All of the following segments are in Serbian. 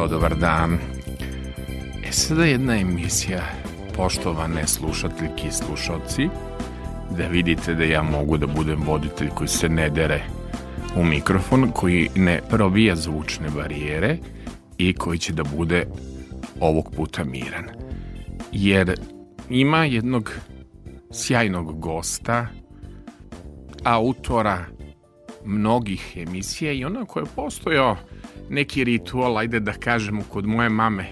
Ćao, dobar dan. E sada jedna emisija, poštovane slušateljke i slušalci, da vidite da ja mogu da budem voditelj koji se ne dere u mikrofon, koji ne probija zvučne barijere i koji će da bude ovog puta miran. Jer ima jednog sjajnog gosta, autora, mnogih emisija i onako je postojao neki ritual, ajde da kažemo, kod moje mame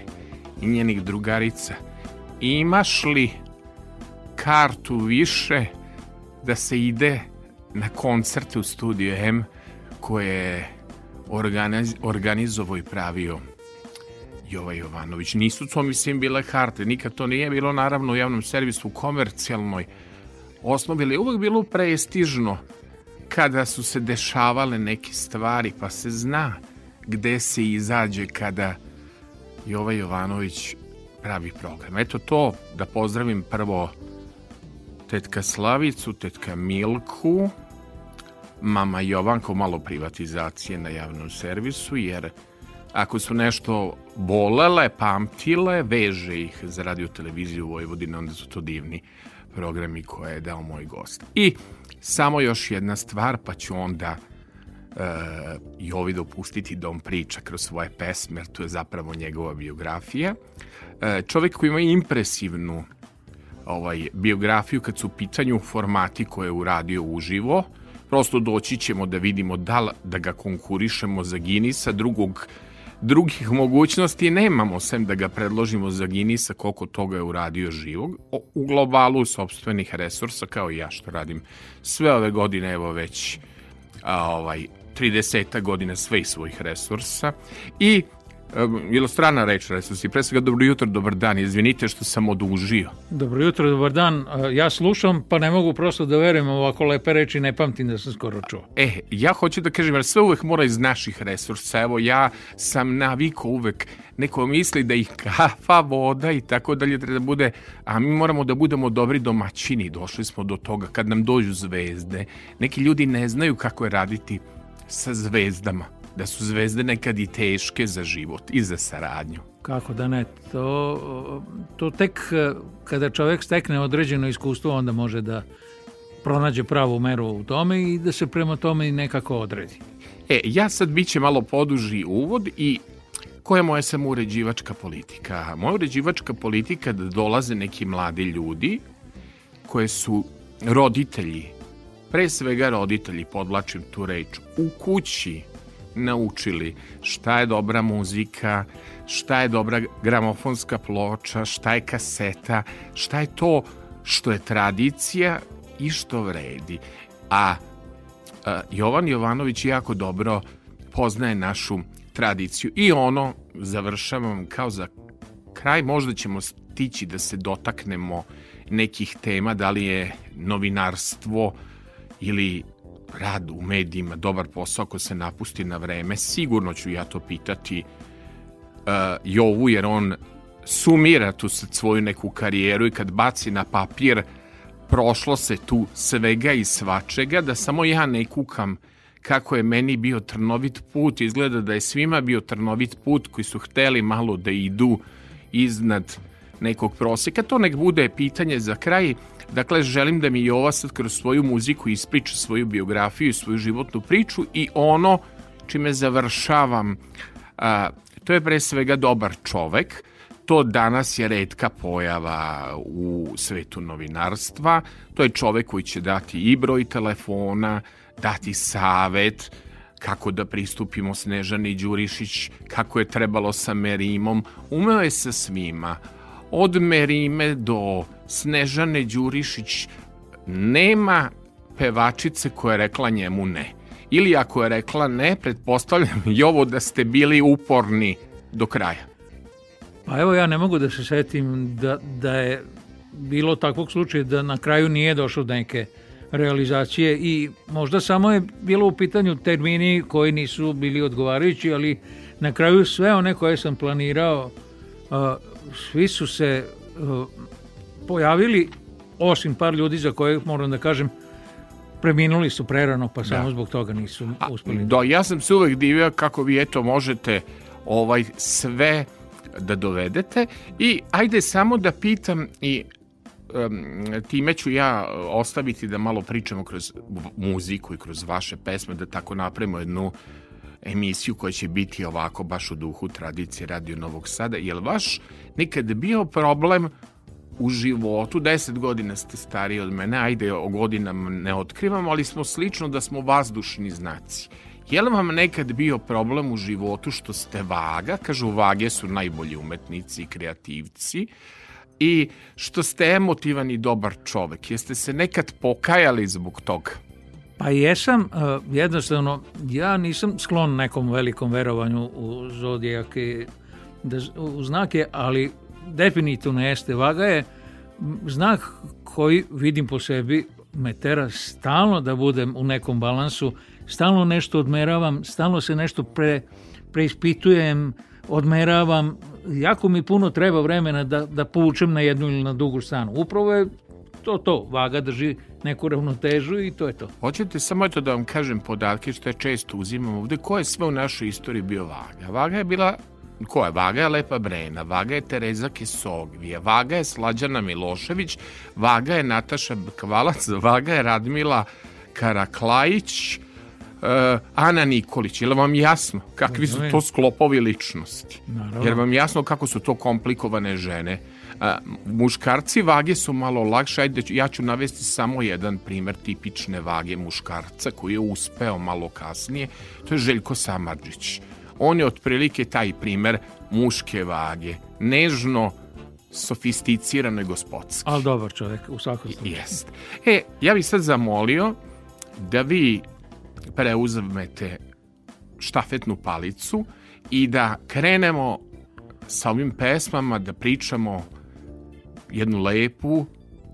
i njenih drugarica. Imaš li kartu više da se ide na koncert u studiju M koje je organiz, organizovo i pravio Jova Jovanović. Nisu to, mislim, bile karte. Nikad to nije bilo, naravno, u javnom servisu, u komercijalnoj osnovi, ali je uvek bilo prestižno kada su se dešavale neke stvari, pa se zna gde se izađe kada Jova Jovanović pravi program. Eto to, da pozdravim prvo tetka Slavicu, tetka Milku, mama Jovanko malo privatizacije na javnom servisu, jer ako su nešto bolele, pamtile, veže ih za radio televiziju Vojvodine, onda su to divni programi koje je dao moj gost. I Samo još jedna stvar, pa ću onda e, Jovi dopustiti da on priča kroz svoje pesme, jer to je zapravo njegova biografija. E, čovjek koji ima impresivnu ovaj, biografiju kad su u pitanju formati koje je uradio uživo, prosto doći ćemo da vidimo da, da ga konkurišemo za Guinnessa, drugog drugih mogućnosti nemamo, sem da ga predložimo za Ginisa, koliko toga je uradio živog, u globalu sobstvenih resursa, kao i ja što radim sve ove godine, evo već a, ovaj, 30 godina sve svojih resursa i bilo ehm, strana reč, resursi, pre svega dobro jutro, dobar dan, izvinite što sam odužio. Dobro jutro, dobar dan, e, ja slušam pa ne mogu prosto da verujem ovako lepe reči, ne pamtim da sam skoro čuo. E, ja hoću da kažem, jer sve uvek mora iz naših resursa, evo ja sam navikao uvek, neko misli da ih kafa, voda i tako dalje treba da bude, a mi moramo da budemo dobri domaćini, došli smo do toga, kad nam dođu zvezde, neki ljudi ne znaju kako je raditi sa zvezdama da su zvezde nekad i teške za život i za saradnju. Kako da ne, to, to tek eh, kada čovjek stekne određeno iskustvo onda može da pronađe pravu meru u tome i da se prema tome i nekako odredi. E, ja sad bit će malo poduži uvod i koja je moja samouređivačka politika? Moja uređivačka politika da dolaze neki mladi ljudi koje su roditelji, pre svega roditelji, podlačim tu reč, u kući naučili šta je dobra muzika, šta je dobra gramofonska ploča, šta je kaseta, šta je to što je tradicija i što vredi. A, a Jovan Jovanović jako dobro poznaje našu tradiciju i ono završavam kao za kraj možda ćemo stići da se dotaknemo nekih tema, da li je novinarstvo ili rad u medijima dobar posao ako se napusti na vreme? Sigurno ću ja to pitati uh, Jovu, jer on sumira tu svoju neku karijeru i kad baci na papir prošlo se tu svega i svačega, da samo ja ne kukam kako je meni bio trnovit put. Izgleda da je svima bio trnovit put koji su hteli malo da idu iznad nekog proseka. To nek bude pitanje za kraj. Uh, Dakle, želim da mi Jova sad kroz svoju muziku ispriča svoju biografiju i svoju životnu priču i ono čime završavam, a, to je pre svega dobar čovek, to danas je redka pojava u svetu novinarstva. To je čovek koji će dati i broj telefona, dati savet, kako da pristupimo Snežani Đurišić, kako je trebalo sa Merimom. Umeo je sa svima. Od Merime do Snežane Đurišić nema pevačice koja je rekla njemu ne. Ili ako je rekla ne, pretpostavljam i ovo da ste bili uporni do kraja. Pa evo ja ne mogu da se setim da, da je bilo takvog slučaja da na kraju nije došlo do neke realizacije i možda samo je bilo u pitanju termini koji nisu bili odgovarajući, ali na kraju sve one koje sam planirao, svi su se pojavili, osim par ljudi za koje moram da kažem, preminuli su prerano, pa samo da. zbog toga nisu uspeli. Da, ja sam se uvek divio kako vi eto možete ovaj sve da dovedete i ajde samo da pitam i time ću ja ostaviti da malo pričamo kroz muziku i kroz vaše pesme, da tako napravimo jednu emisiju koja će biti ovako baš u duhu tradicije Radio Novog Sada. Je li vaš nikad bio problem u životu, deset godina ste stariji od mene, ajde o godinama ne otkrivam, ali smo slično da smo vazdušni znaci. Je li vam nekad bio problem u životu što ste vaga? Kažu, vage su najbolji umetnici i kreativci. I što ste emotivan i dobar čovek. Jeste se nekad pokajali zbog toga? Pa jesam, uh, jednostavno, ja nisam sklon nekom velikom verovanju u zodijake, da, u znake, ali definitivno jeste. Vaga je znak koji vidim po sebi me tera stalno da budem u nekom balansu, stalno nešto odmeravam, stalno se nešto pre, preispitujem, odmeravam, jako mi puno treba vremena da, da povučem na jednu ili na drugu stranu. Upravo je to to, vaga drži neku ravnotežu i to je to. Hoćete samo eto da vam kažem podatke što je često uzimam ovde, ko je sve u našoj istoriji bio vaga? Vaga je bila ko je? Vaga je Lepa Brena, Vaga je Tereza Kesogvija, Vaga je Slađana Milošević, Vaga je Nataša Kvalac, Vaga je Radmila Karaklajić, uh, Ana Nikolić, je vam jasno kakvi su to sklopovi ličnosti? Naravno. Jer vam jasno kako su to komplikovane žene? Uh, muškarci vage su malo lakše, ajde, ja ću navesti samo jedan primer tipične vage muškarca koji je uspeo malo kasnije, to je Željko Samarđić. On je otprilike taj primer muške vage. Nežno, sofisticirano i gospodski. Ali dobar čovjek, u svakom slučaju. Jest. E, ja bih sad zamolio da vi preuzmete štafetnu palicu i da krenemo sa ovim pesmama da pričamo jednu lepu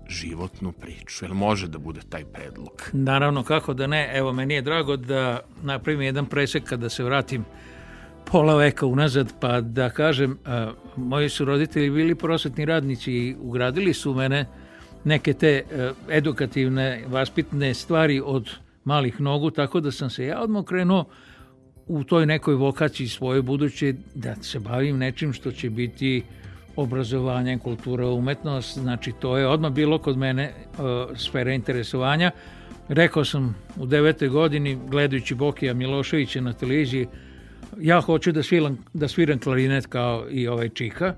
životnu priču. Jel može da bude taj predlog? Naravno, kako da ne. Evo, meni je drago da napravim jedan presek kada da se vratim pola veka unazad, pa da kažem, moji su roditelji bili prosvetni radnici i ugradili su mene neke te e, edukativne, vaspitne stvari od malih nogu, tako da sam se ja odmah krenuo u toj nekoj vokaciji svoje buduće da se bavim nečim što će biti obrazovanje, kultura, umetnost, znači to je odmah bilo kod mene e, sfera interesovanja. Rekao sam u devetoj godini, gledajući Bokija Miloševića na televiziji, ja hoću da sviram, da sviram klarinet kao i ovaj Čika.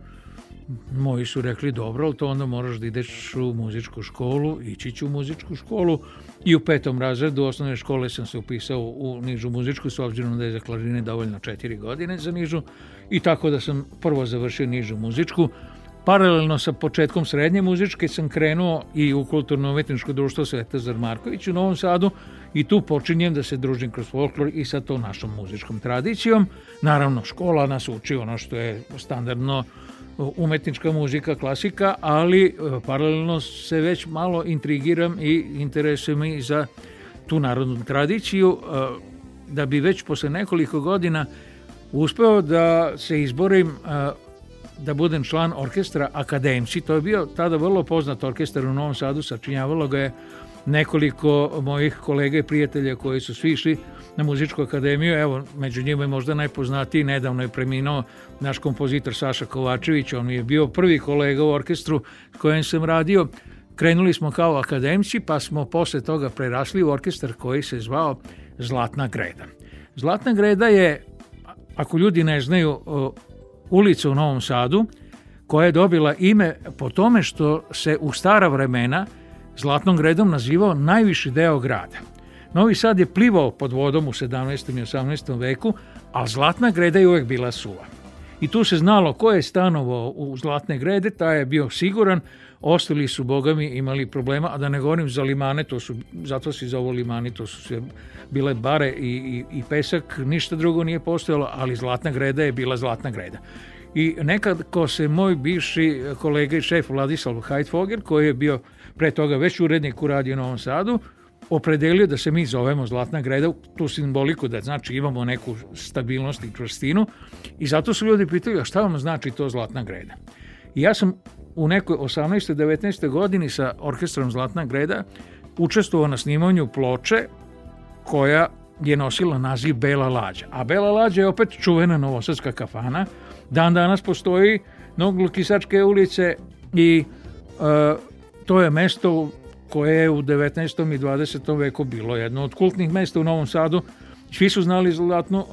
Moji su rekli, dobro, ali to onda moraš da ideš u muzičku školu, ići ću u muzičku školu. I u petom razredu osnovne škole sam se upisao u nižu muzičku, s obzirom da je za klarinet dovoljno četiri godine za nižu. I tako da sam prvo završio nižu muzičku. Paralelno sa početkom srednje muzičke sam krenuo i u kulturno-umetničko društvo Svetozar Marković u Novom Sadu, i tu počinjem da se družim kroz folklor i sa tom našom muzičkom tradicijom. Naravno, škola nas uči ono što je standardno e, umetnička muzika, klasika, ali e, paralelno se već malo intrigiram i interesujem i za tu narodnu tradiciju, e, da bi već posle nekoliko godina uspeo da se izborim da budem član orkestra Akademci. To je bio tada vrlo poznat orkestar u Novom Sadu, sačinjavalo ga je nekoliko mojih kolega i prijatelja koji su svi išli na muzičku akademiju, evo, među njima je možda najpoznatiji, nedavno je preminuo naš kompozitor Saša Kovačević, on mi je bio prvi kolega u orkestru kojem sam radio, krenuli smo kao akademci, pa smo posle toga prerasli u orkestar koji se zvao Zlatna greda. Zlatna greda je, ako ljudi ne znaju, ulica u Novom Sadu, koja je dobila ime po tome što se u stara vremena Zlatnom gredom nazivao najviši deo grada. Novi Sad je plivao pod vodom u 17. i 18. veku, a Zlatna greda je uvek bila suva. I tu se znalo ko je stanovao u Zlatne grede, taj je bio siguran, ostali su bogami imali problema, a da ne govorim za limane, to su, zato se zovu limani, to su sve bile bare i, i, i pesak, ništa drugo nije postojalo, ali Zlatna greda je bila Zlatna greda. I nekad ko se moj bivši kolega i šef Vladislav Hajtfoger, koji je bio uh, pre toga već urednik u Radio Novom Sadu, opredelio da se mi zovemo Zlatna greda, tu simboliku da znači imamo neku stabilnost i čvrstinu i zato su ljudi pitali, a šta vam znači to Zlatna greda? I ja sam u nekoj 18. 19. godini sa orkestrom Zlatna greda učestvovao na snimanju ploče koja je nosila naziv Bela lađa. A Bela lađa je opet čuvena novosadska kafana. Dan danas postoji nog Lukisačke ulice i e, to je mesto koje je u 19. i 20. veku bilo jedno od kultnih mesta u Novom Sadu. Svi su znali Zlatnu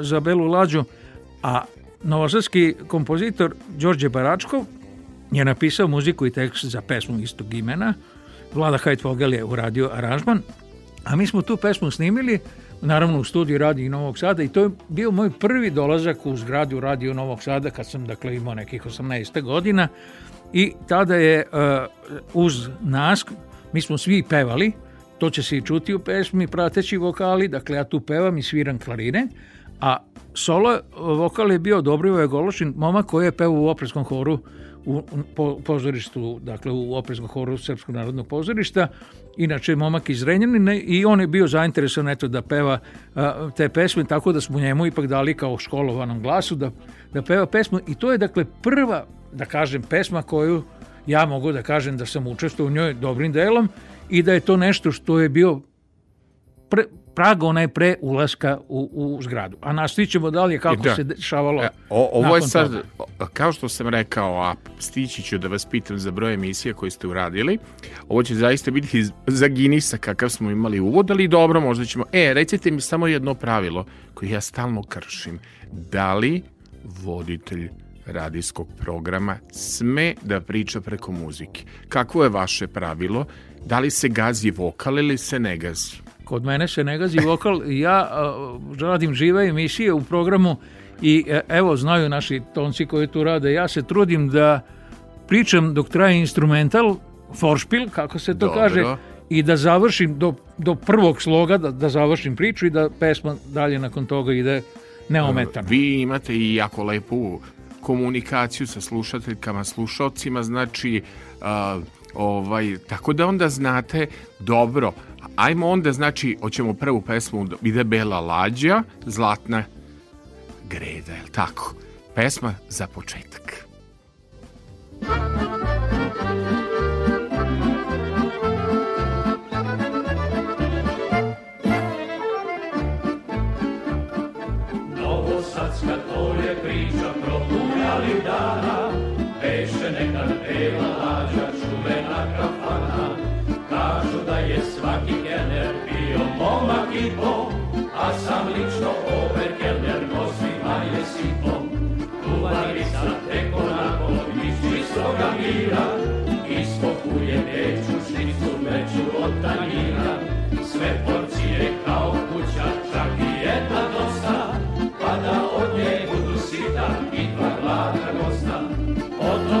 za belu Lađu, a novosadski kompozitor Đorđe Baračkov je napisao muziku i tekst za pesmu istog imena. Vlada Vogel je uradio aranžman, a mi smo tu pesmu snimili, naravno u studiju Radio Novog Sada i to je bio moj prvi dolazak u zgradu Radio Novog Sada kad sam dakle imao nekih 18 godina i tada je e, uz nas, mi smo svi pevali, to će se i čuti u pesmi, prateći vokali, dakle ja tu pevam i sviram klarine, a solo e, vokal je bio Dobrivoje Gološin, momak koji je pevao u operskom horu u pozorištu, dakle u operskom horu Srpskog narodnog pozorišta, inače momak iz Renjanine i on je bio zainteresovan eto da peva e, te pesme, tako da smo njemu ipak dali kao školovanom glasu da, da peva pesmu i to je dakle prva da kažem, pesma koju ja mogu da kažem da sam učestvovao u njoj dobrim delom i da je to nešto što je bio pre, prag onaj pre ulaska u, u zgradu. A nastićemo dalje kako da. se dešavalo. E, o, ovo je sad, toga. kao što sam rekao, a stići ću da vas pitam za broj emisija koje ste uradili, ovo će zaista biti za Ginisa kakav smo imali uvod, ali dobro, možda ćemo... E, recite mi samo jedno pravilo koje ja stalno kršim. Da li voditelj radijskog programa sme da priča preko muzike. Kakvo je vaše pravilo? Da li se gazi vokal ili se ne gazi? Kod mene se ne gazi vokal. Ja uh, radim žive emisije u programu i e, evo znaju naši tonci koji tu rade. Ja se trudim da pričam dok traje instrumental, foršpil, kako se to Dobro. kaže, i da završim do, do prvog sloga, da, da završim priču i da pesma dalje nakon toga ide neometano. Vi imate i jako lepu komunikaciju sa slušateljkama, slušalcima, znači uh, ovaj, tako da onda znate dobro, ajmo onda znači, hoćemo prvu pesmu, ide Bela lađa, Zlatna greda, je tako? Pesma za početak. Novosadska to je priča pro sijali dana, peše nekad peva lađa čuvena kafana. Kažu da je svaki kener bio momak i bo, a sam lično over kener nosima je sipo. Tuvari sa teko nakon iz čistog mira, iskokuje peču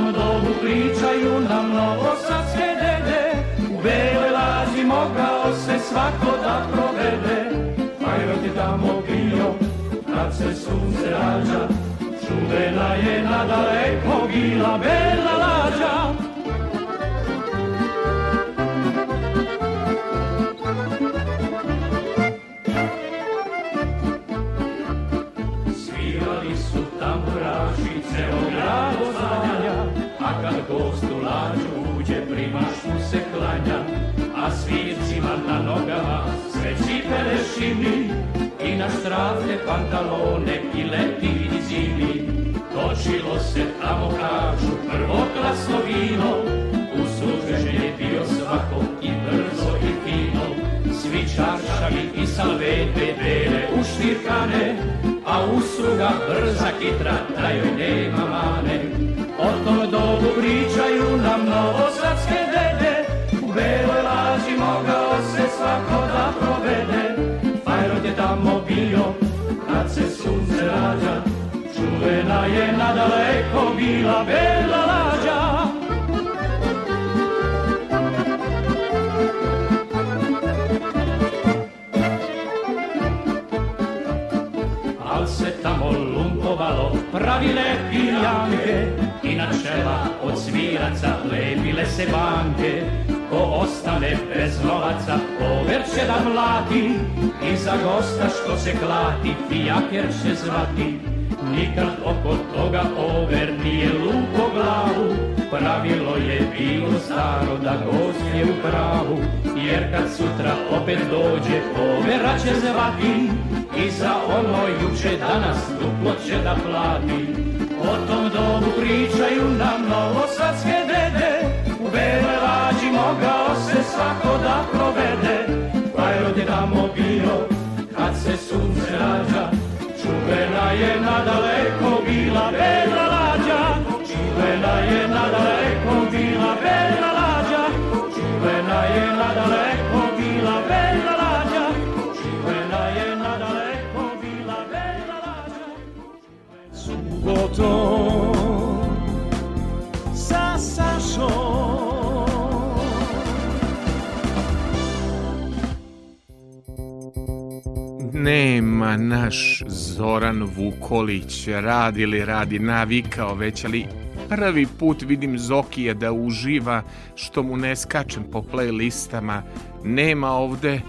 svom domu pričaju nam mnogo srpske dede, u beloj laži mogao se svako da provede. Fajrot je tamo bio, kad se sunce rađa, čuvena je nadaleko bila bela lađa. Svirali su tamburaši ceo kostulaču uđe primašnu se klanja, a svircima na nogama sve cipele šimi i na stravne pantalone i leti i zimi. Točilo se tamo kažu prvoklasno vino, u je bio svako i brzo i fino. Svi čaršavi i salvete bele uštirkane, a usluga brza kitra, da joj nema mane. O tom dobu pričaju nam novosavske dede, u beloj laži mogao se svako da provede. Fajrod je tamo bio, kad se sunce rađa, čuvena je nadaleko bila bela lađa. Al se tamo lumpovalo, pravile pijanke, na čela od sviraca lepile se banke ko ostane bez novaca pover će da mlati i za gosta što se klati pijaker će zvati nikad oko toga over nije lupo glavu pravilo je bilo staro da gost je u pravu jer kad sutra opet dođe overa će zvati i za ono juče danas duplo će da plati O tom dobu pričaju nam novosadske dede, u beloj lađi mogao se svako da provede. Pa je rod tamo bio, kad se sunce rađa, čuvena je nadaleko bila bela lađa. Čuvena je nadaleko bila bela lađa, čuvena je nadaleko bila bela lađa. potom sa Sašom. Nema naš Zoran Vukolić, radi li radi, navikao već, ali prvi put vidim Zokija da uživa što mu ne skačem po playlistama. Nema ovde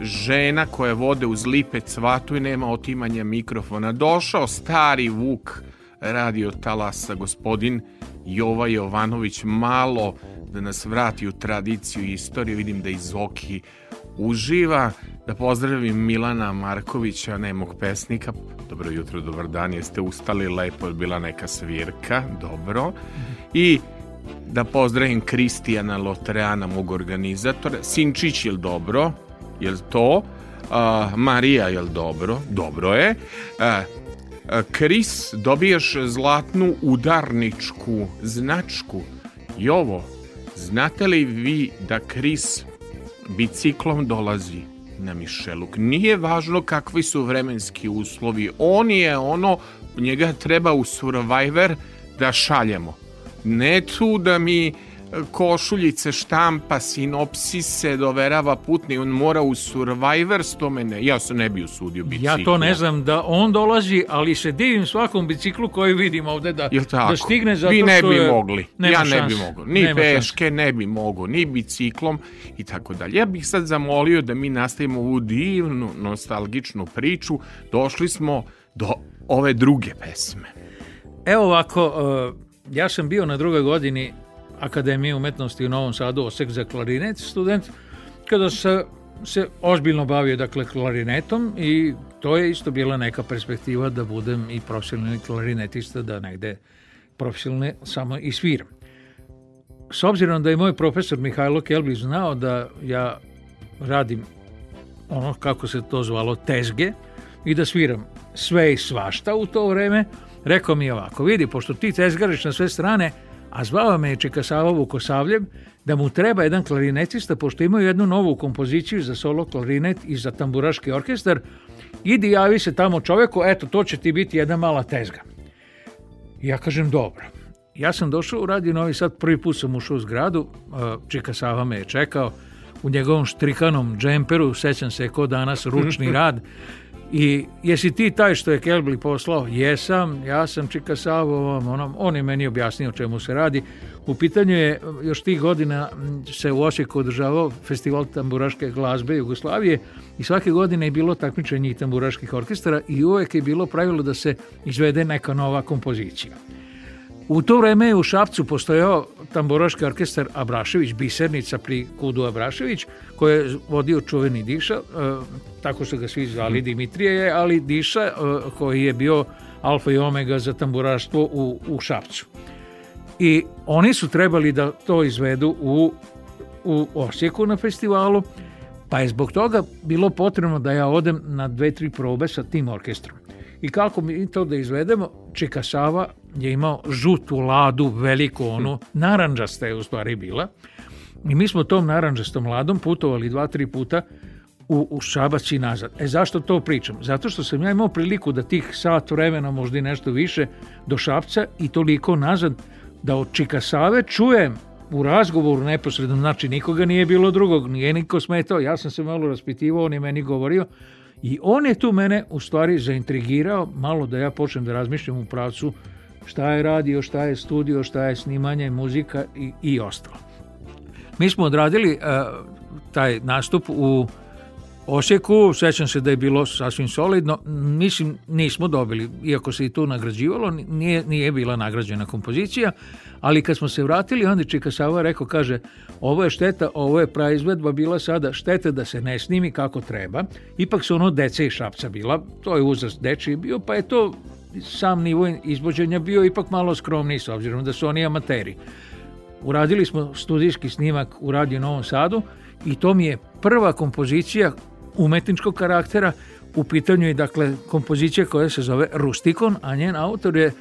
žena koja vode uz lipe cvatu i nema otimanja mikrofona. Došao stari Vuk radio talasa gospodin Jova Jovanović malo da nas vrati u tradiciju i istoriju. Vidim da i Zoki uživa. Da pozdravim Milana Markovića, nemog pesnika. Dobro jutro, dobar dan, jeste ustali, lepo je bila neka svirka, dobro. I da pozdravim Kristijana Lotreana, mog organizatora. Sinčić, jel dobro? Jel to? Uh, Marija, jel dobro? Dobro je. Uh, Kris, dobijaš zlatnu udarničku značku. I ovo, znate li vi da Kris biciklom dolazi na Mišeluk? Nije važno kakvi su vremenski uslovi. On je ono, njega treba u Survivor da šaljemo. Ne tu da mi košuljice, štampa, sinopsise, doverava putni, on mora u Survivor, s tome ja se ne bi usudio biciklu. Ja to ne znam da on dolazi, ali se divim svakom biciklu koji vidim ovde da, da stigne zato Vi ne što bi je... mogli, ja ne šans. bi mogao, ni nema peške šans. ne bi mogao, ni biciklom i tako dalje. Ja bih sad zamolio da mi nastavimo ovu divnu, nostalgičnu priču, došli smo do ove druge pesme. Evo ovako, e, ja sam bio na drugoj godini Akademije umetnosti u Novom Sadu, osek za klarinet, student, kada se, se ozbiljno bavio dakle, klarinetom i to je isto bila neka perspektiva da budem i profesionalni klarinetista, da negde profesionalne samo i sviram. S obzirom da je moj profesor Mihajlo Kelbi znao da ja radim ono kako se to zvalo tezge i da sviram sve i svašta u to vreme, rekao mi je ovako, vidi, pošto ti tezgariš na sve strane, a zvala me je Čekasava Vukosavljev da mu treba jedan klarinetista, pošto imaju jednu novu kompoziciju za solo klarinet i za tamburaški orkestar, idi javi se tamo čoveku, eto, to će ti biti jedna mala tezga. Ja kažem, dobro. Ja sam došao u Radio Novi Sad, prvi put sam ušao u zgradu, e, Čika Sava me je čekao, u njegovom štrikanom džemperu, sećam se ko danas, ručni rad, I jesi ti taj što je Kelbli poslao? Jesam, ja sam Čika Savo, onom, on je meni objasnio o čemu se radi. U pitanju je, još tih godina se u Osijeku održavao festival tamburaške glazbe Jugoslavije i svake godine je bilo takmičenje i tamburaških orkestara i uvek je bilo pravilo da se izvede neka nova kompozicija. U to vreme je u Šapcu postojao tamboroški orkestar Abrašević, bisernica pri Kudu Abrašević, koji je vodio čuveni Diša, e, tako su ga svi zvali mhm. Dimitrije ali Diša e, koji je bio alfa i omega za tamburaštvo u, u Šapcu. I oni su trebali da to izvedu u, u Osijeku na festivalu, pa je zbog toga bilo potrebno da ja odem na dve, tri probe sa tim orkestrom i kako mi to da izvedemo, Čika Sava je imao žutu ladu, veliku onu, hm. naranđasta je u stvari bila, i mi smo tom naranđastom ladom putovali dva, tri puta u, u Šabac i nazad. E zašto to pričam? Zato što sam ja imao priliku da tih sat vremena, možda i nešto više, do šabca i toliko nazad, da od Čika Save čujem u razgovoru neposredno, znači nikoga nije bilo drugog, nije niko smetao, ja sam se malo raspitivao, on je meni govorio, I on je tu mene u stvari zaintrigirao malo da ja počnem da razmišljam u pravcu šta je radio, šta je studio, šta je snimanje, muzika i, i ostalo. Mi smo odradili uh, taj nastup u Osijeku, sećam se da je bilo sasvim solidno, mislim nismo dobili, iako se i tu nagrađivalo, nije, nije bila nagrađena kompozicija, ali kad smo se vratili, onda Čika Sava rekao, kaže, ovo je šteta, ovo je praizvedba bila sada, šteta da se ne snimi kako treba, ipak su ono dece i šapca bila, to je uzrast dečiji bio, pa je to sam nivo izvođenja bio ipak malo skromniji s obzirom da su oni amateri. Uradili smo studijski snimak u Radio Novom Sadu i to mi je prva kompozicija umetničkog karaktera. U pitanju je dakle kompozicija koja se zove Rustikon, a njen autor je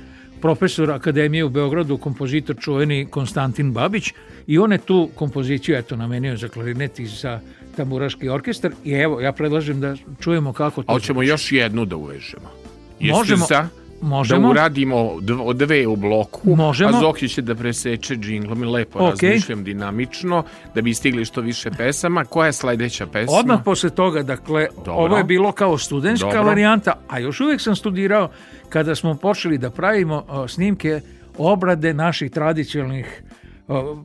profesor Akademije u Beogradu, kompozitor čuveni Konstantin Babić i on je tu kompoziciju eto, namenio za klarinet i za tamburaški orkestar i evo, ja predlažem da čujemo kako to... hoćemo još jednu da uvežemo. Možemo, Jeste za... Možemo. Da uradimo dve u bloku, Možemo. a Zoki će da preseče džinglom i lepo okay. razmišljam dinamično, da bi stigli što više pesama. Koja je sledeća pesma? Odmah posle toga, dakle, Dobro. ovo je bilo kao studentska varijanta, a još uvek sam studirao kada smo počeli da pravimo snimke obrade naših tradicionalnih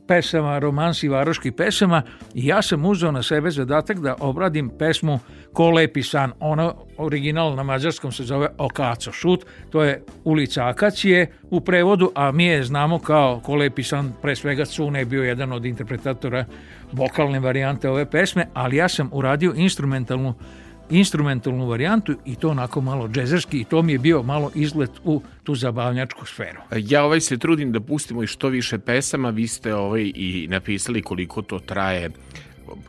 pesama, romansi varoških pesama i ja sam uzeo na sebe zadatak da obradim pesmu Ko lepi san. Ona original na mađarskom se zove Okaco šut, to je ulica Akacije u prevodu, a mi je znamo kao Ko lepi san, pre svega Cune je bio jedan od interpretatora vokalne varijante ove pesme, ali ja sam uradio instrumentalnu instrumentalnu varijantu i to onako malo džezerski i to mi je bio malo izlet u tu zabavnjačku sferu. E, ja ovaj se trudim da pustimo i što više pesama, vi ste ovaj i napisali koliko to traje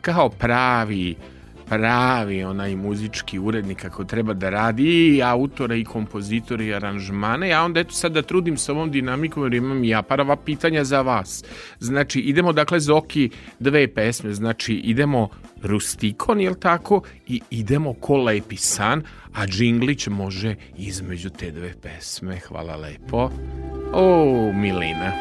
kao pravi uh, pravi onaj muzički urednik kako treba da radi i autore i kompozitore i aranžmane. Ja onda eto sad da trudim sa ovom dinamikom jer imam ja parava pitanja za vas. Znači idemo dakle Zoki dve pesme, znači idemo Rustikon, jel tako? I idemo ko lepi san, a Džinglić može između te dve pesme. Hvala lepo. O, Milina.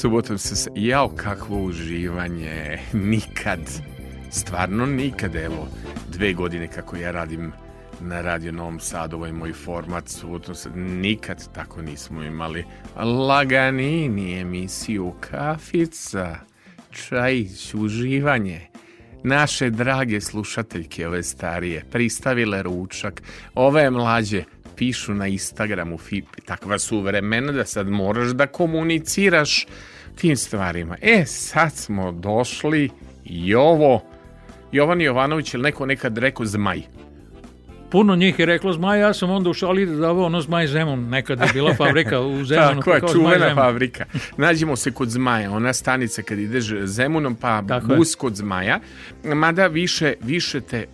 subotom sam se... Jao, kakvo uživanje. Nikad. Stvarno nikad. Evo, dve godine kako ja radim na Radio Novom Sadu, ovaj moj format subotom se... Nikad tako nismo imali. Laganini emisiju Kafica. Čajić, uživanje naše drage slušateljke, ove starije, pristavile ručak, ove mlađe, pišu na Instagramu, takva su vremena da sad moraš da komuniciraš tim stvarima. E, sad smo došli i ovo, Jovan Jovanović ili neko nekad rekao zmaj. Puno njih je reklo zmaj, ja sam onda u šali davao ono zmaj Zemun, nekada je bila fabrika u Zemunu. Tako je, čuvena fabrika. Nađemo se kod zmaja, ona stanica kad ideš Zemunom, pa Tako bus je. kod zmaja, mada više, više te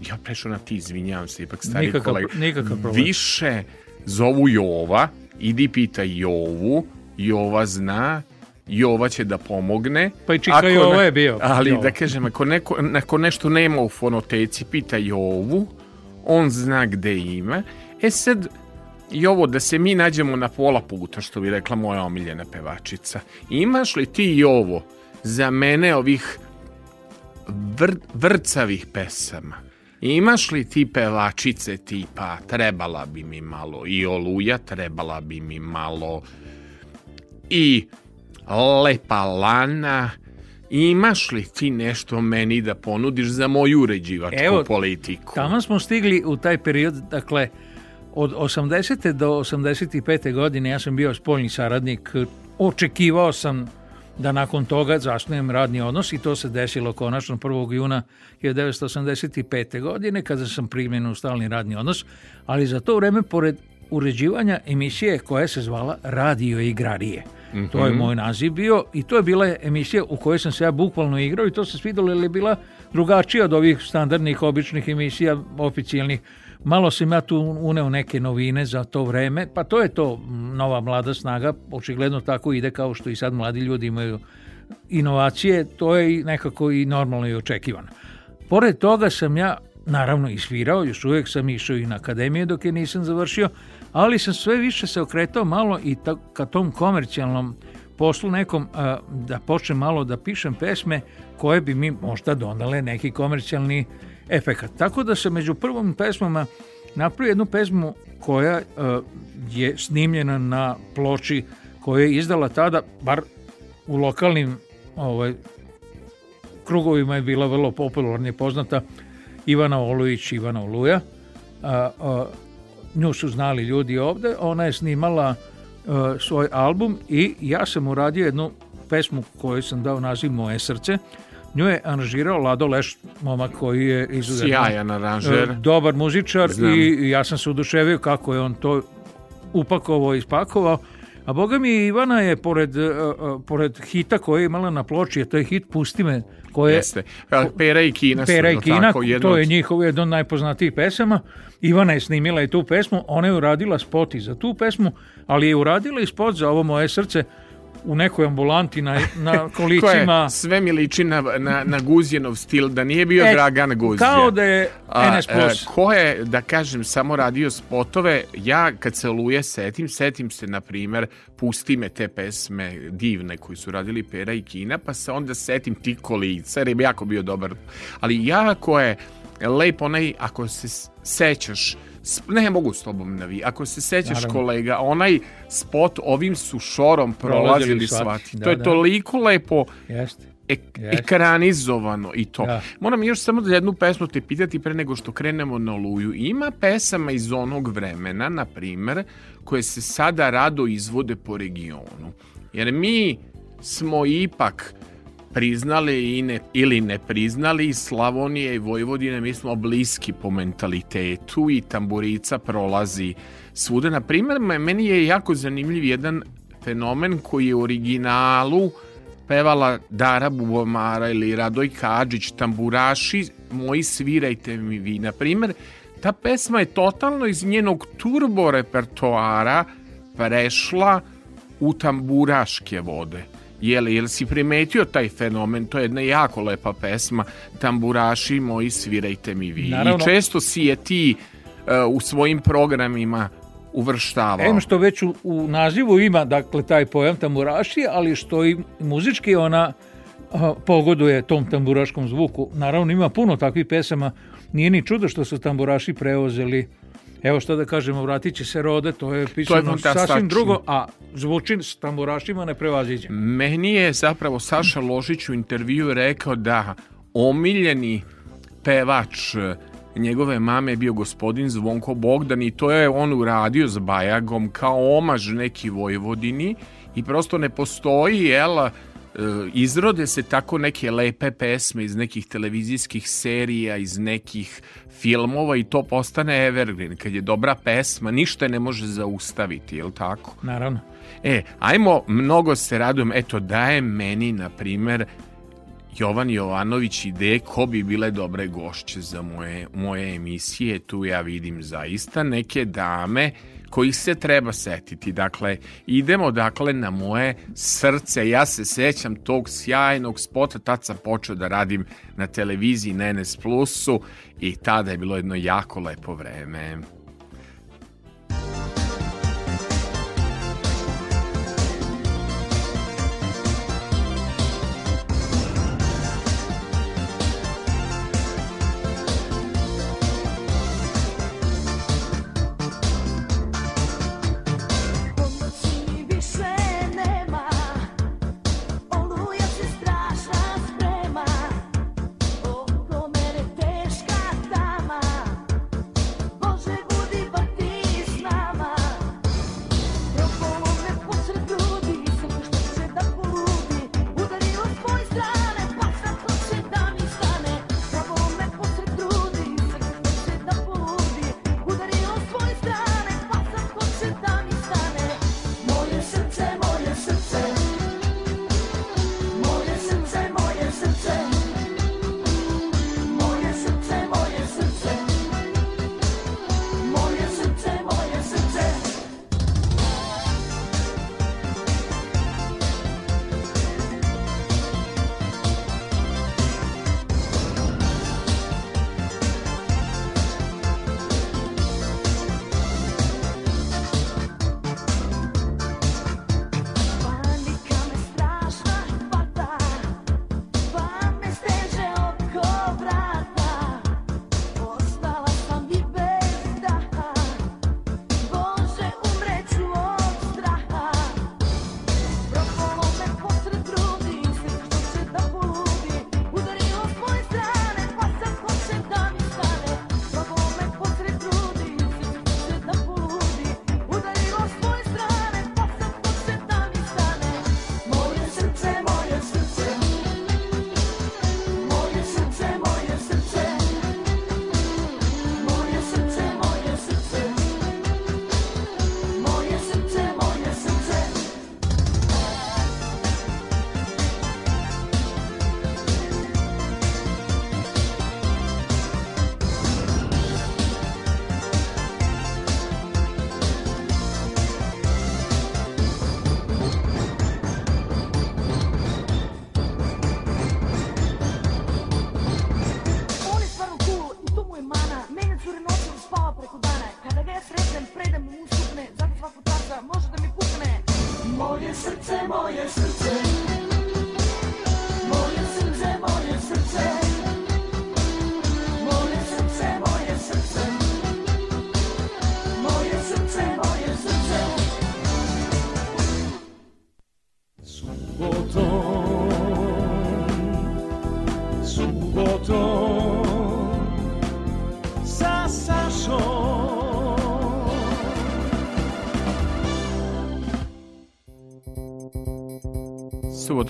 ja prešao na ti, izvinjavam se, ipak stari nikakav, kolega. Nikakav problem. Više zovu Jova, idi pita Jovu, Jova zna, Jova će da pomogne. Pa i čika ako, Jova je bio. Ali Jova. da kažem, ako, neko, ako nešto nema u fonoteci, pita Jovu, on zna gde ima. E sad, i ovo da se mi nađemo na pola puta, što bi rekla moja omiljena pevačica. Imaš li ti i ovo za mene ovih vr vrcavih pesama? Imaš li ti pevačice tipa trebala bi mi malo i Oluja, trebala bi mi malo i Lepa Lana, imaš li ti nešto meni da ponudiš za moju uređivačku Evo, politiku? Tamo smo stigli u taj period, dakle, od 80. do 85. godine ja sam bio spoljni saradnik, očekivao sam da nakon toga zasnujem radni odnos i to se desilo konačno 1. juna 1985. godine kada sam primljen u stalni radni odnos, ali za to vreme pored uređivanja emisije koja se zvala Radio igrarije. Mm -hmm. To je mhm. moj naziv bio i to je bila emisija u kojoj sam se ja bukvalno igrao i to se svidelo jer je bila drugačija od ovih standardnih običnih emisija oficijalnih Malo sam ja tu uneo neke novine za to vreme, pa to je to nova mlada snaga, očigledno tako ide kao što i sad mladi ljudi imaju inovacije, to je nekako i normalno i očekivano. Pored toga sam ja naravno i svirao, još uvek sam išao i na akademiju dok je nisam završio, ali sam sve više se okretao malo i ta, ka tom komercijalnom poslu nekom a, da počnem malo da pišem pesme koje bi mi možda donale neki komercijalni efekat. Tako da se među prvom pesmama napravi jednu pesmu koja e, je snimljena na ploči koju je izdala tada, bar u lokalnim ovaj, krugovima je bila vrlo popularna i poznata Ivana Olujić, Ivana Oluja. Uh, a, nju su znali ljudi ovde, ona je snimala a, e, svoj album i ja sam uradio jednu pesmu koju sam dao naziv Moje srce, Nju je aranžirao Lado Leš, momak koji je izuzetno sjajan aranžer, e, dobar muzičar Znam. i ja sam se oduševio kako je on to upakovao i ispakovao. A boga mi Ivana je pored, e, e, pored hita koje je imala na ploči, je taj hit Pusti me, koje... Jeste. Pera i Kina. Pera i Kina, tako, jedno... to je njihov jedan od najpoznatijih pesama. Ivana je snimila i tu pesmu, ona je uradila spot i za tu pesmu, ali je uradila i spot za ovo moje srce, u nekoj ambulanti na, na količima. je, sve mi liči na, na, na Guzijenov stil, da nije bio e, Dragan Guzija. Kao da je e, NS Plus. ko je, da kažem, samo radio spotove, ja kad se Luje setim, setim se, na primer, pusti me te pesme divne koji su radili Pera i Kina, pa se onda setim ti kolica, jer je jako bio dobar. Ali jako je lep onaj, ako se sećaš, Ne mogu s tobom navi. Ako se sećaš Naravno. kolega, onaj spot ovim su šorom prolazili svati. Da, to je da. toliko lepo Jeste. Ek, Jeste. ekranizovano i to. Da. Moram još samo da jednu pesmu te pitati pre nego što krenemo na Luju. Ima pesama iz onog vremena, na primer, koje se sada rado izvode po regionu. Jer mi smo ipak priznali i ne, ili ne priznali, Slavonije i Vojvodine mi smo bliski po mentalitetu i tamburica prolazi svuda. Na primjer, meni je jako zanimljiv jedan fenomen koji je u originalu pevala Dara Bubomara ili Radoj Kadžić, tamburaši, moji svirajte mi vi. Na primjer, ta pesma je totalno iz njenog turbo repertoara prešla u tamburaške vode. Jel, jel si primetio taj fenomen? To je jedna jako lepa pesma. Tamburaši moji, svirajte mi vi. Naravno. I često si je ti uh, u svojim programima uvrštavao. Em što već u, u nazivu ima dakle taj pojam tamburaši, ali što i muzički ona a, e, pogoduje tom tamburaškom zvuku. Naravno ima puno takvih pesama. Nije ni čudo što su tamburaši preuzeli Evo što da kažemo, vratit će se rode, to je pisano to je sasvim drugo, a zvučin s tamburašima ne prevaziđe. Meni je zapravo Saša Ložić u intervju rekao da omiljeni pevač e, njegove mame je bio gospodin Zvonko Bogdan i to je on uradio s Bajagom kao omaž neki Vojvodini i prosto ne postoji jel, E, izrode se tako neke lepe pesme iz nekih televizijskih serija, iz nekih filmova i to postane evergreen. Kad je dobra pesma, ništa ne može zaustaviti, je li tako? Naravno. E, ajmo, mnogo se radujem, eto daje meni, na primer, Jovan Jovanović ide ko bi bile dobre gošće za moje, moje emisije. Tu ja vidim zaista neke dame koji se treba setiti. Dakle, idemo dakle na moje srce. Ja se sećam tog sjajnog spota, tad sam počeo da radim na televiziji na Plusu i tada je bilo jedno jako lepo vreme.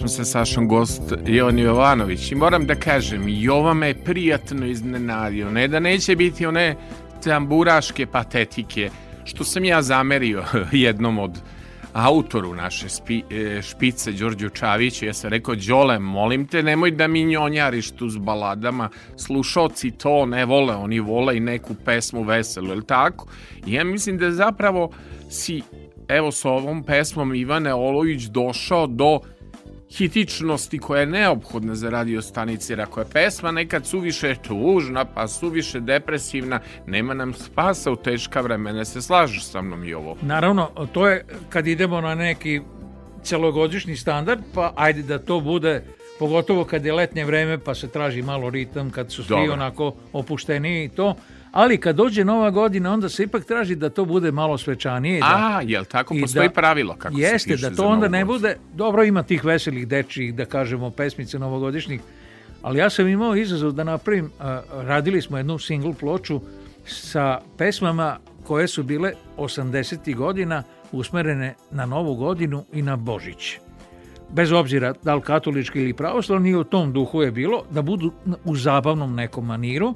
smo sa Sašom gost Jovan Jovanović i moram da kažem, Jova me prijatno iznenadio, ne da neće biti one tamburaške patetike, što sam ja zamerio jednom od autoru naše spi, e, špice Đorđu Čaviću, ja sam rekao Đole, molim te, nemoj da mi njonjariš tu s baladama, slušoci to ne vole, oni vole i neku pesmu veselu, je tako? I ja mislim da zapravo si, evo s ovom pesmom Ivane Olović došao do hitičnosti koja je neophodna za radio stanice, jer ako je pesma nekad suviše tužna, pa suviše depresivna, nema nam spasa u teška vremena, se slažeš sa mnom i ovo. Naravno, to je kad idemo na neki celogodišnji standard, pa ajde da to bude pogotovo kad je letnje vreme pa se traži malo ritam kad su svi Dobre. onako opušteni i to ali kad dođe nova godina onda se ipak traži da to bude malo svečanije. Da, A, jel tako? Postoji da, pravilo kako Jeste, se piše da to onda ne bude, dobro ima tih veselih dečijih, da kažemo, pesmice novogodišnjih, ali ja sam imao izazov da napravim, uh, radili smo jednu single ploču sa pesmama koje su bile 80. godina usmerene na Novu godinu i na Božić. Bez obzira da li katolički ili pravoslavni, u tom duhu je bilo da budu u zabavnom nekom maniru.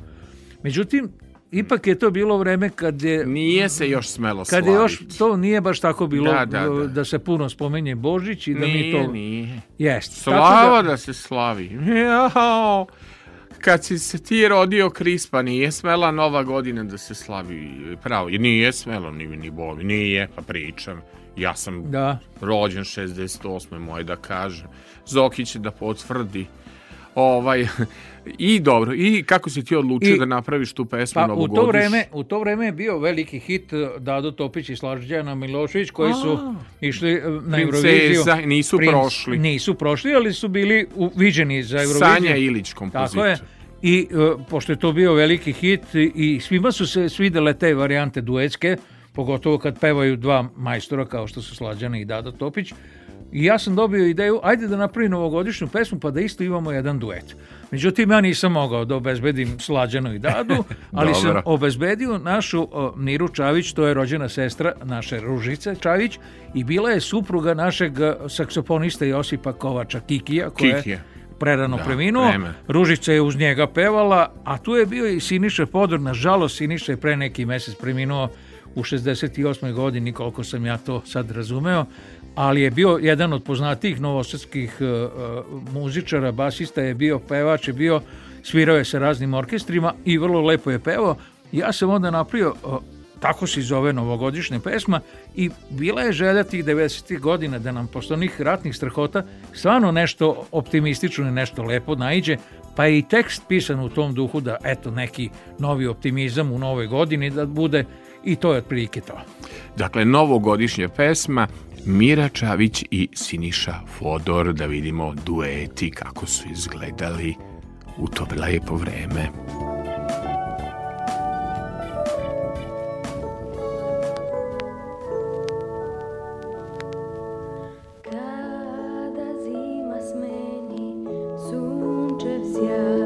Međutim, ipak je to bilo vreme kad je... Nije se još smelo slaviti. Kad je još, to nije baš tako bilo da, da, da. da se puno spomenje Božić i da nije, mi to... Nije, Jest. Slava da... da... se slavi. Jao! Kad si se ti rodio Krispa, nije smela nova godina da se slavi pravo. Nije smelo, ni, ni bovi, nije, pa pričam. Ja sam da. rođen 68. moje da kažem. Zoki će da potvrdi. Ovaj, I dobro, i kako si ti odlučio I, da napraviš tu pesmu pa, Novogodiš? U to, vreme, u to vreme je bio veliki hit eh, Dado Topić i Slađana Milošević koji su A, išli eh, na Euroviziju. nisu princ, prošli. Nisu prošli, ali su bili u, viđeni za Euroviziju. Sanja Ilić kompozitor. Tako je. I uh, pošto je to bio veliki hit i svima su se svidele te varijante duetske, pogotovo kad pevaju dva majstora kao što su Slađana i Dado Topić, I ja sam dobio ideju, ajde da napravim novogodišnju pesmu pa da isto imamo jedan duet. Međutim, ja nisam mogao da obezbedim Slađanu i Dadu, ali sam obezbedio našu o, Miru Čavić, to je rođena sestra naše Ružice Čavić i bila je supruga našeg saksofonista Josipa Kovača Kikija, koja Kikija prerano da, preminuo. Preme. Ružica je uz njega pevala, a tu je bio i Siniša Podor. Nažalost, Siniša je pre neki mesec preminuo u 68. godini, koliko sam ja to sad razumeo ali je bio jedan od poznatijih novosadskih e, e, muzičara, basista je bio, pevač je bio, svirao je sa raznim orkestrima i vrlo lepo je pevao. Ja sam onda napravio, e, tako se zove novogodišnja pesma, i bila je želja tih 90. godina da nam posle onih ratnih strahota stvarno nešto optimistično i nešto lepo naiđe, pa je i tekst pisan u tom duhu da eto neki novi optimizam u novoj godini da bude i to je otprilike to. Dakle, novogodišnja pesma Mira Čavić i Siniša Fodor da vidimo dueti kako su izgledali u to lepo vreme. Kada zima smeni sunčev sjaj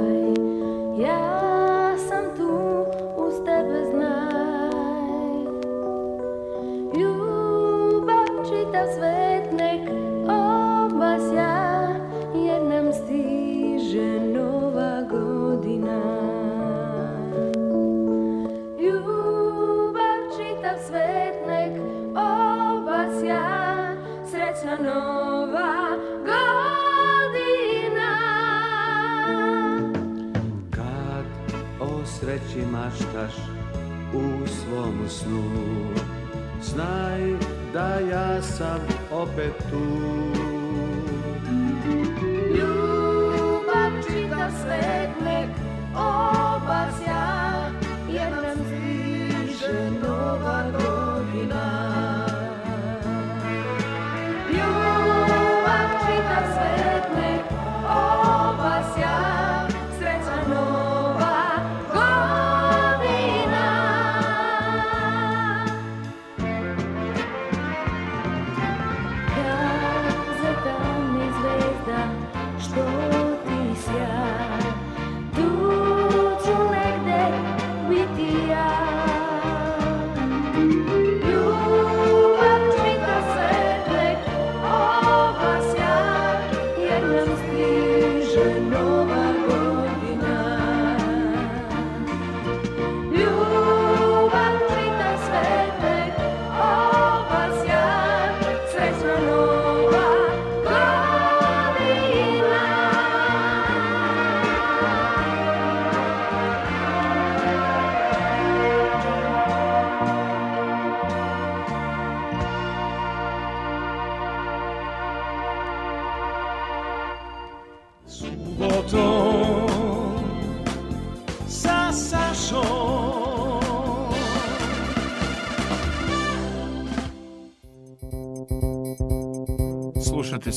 maštaš u svom snu Znaj da ja sam opet tu Ljubav čita svet nek obasja Jer nam stiže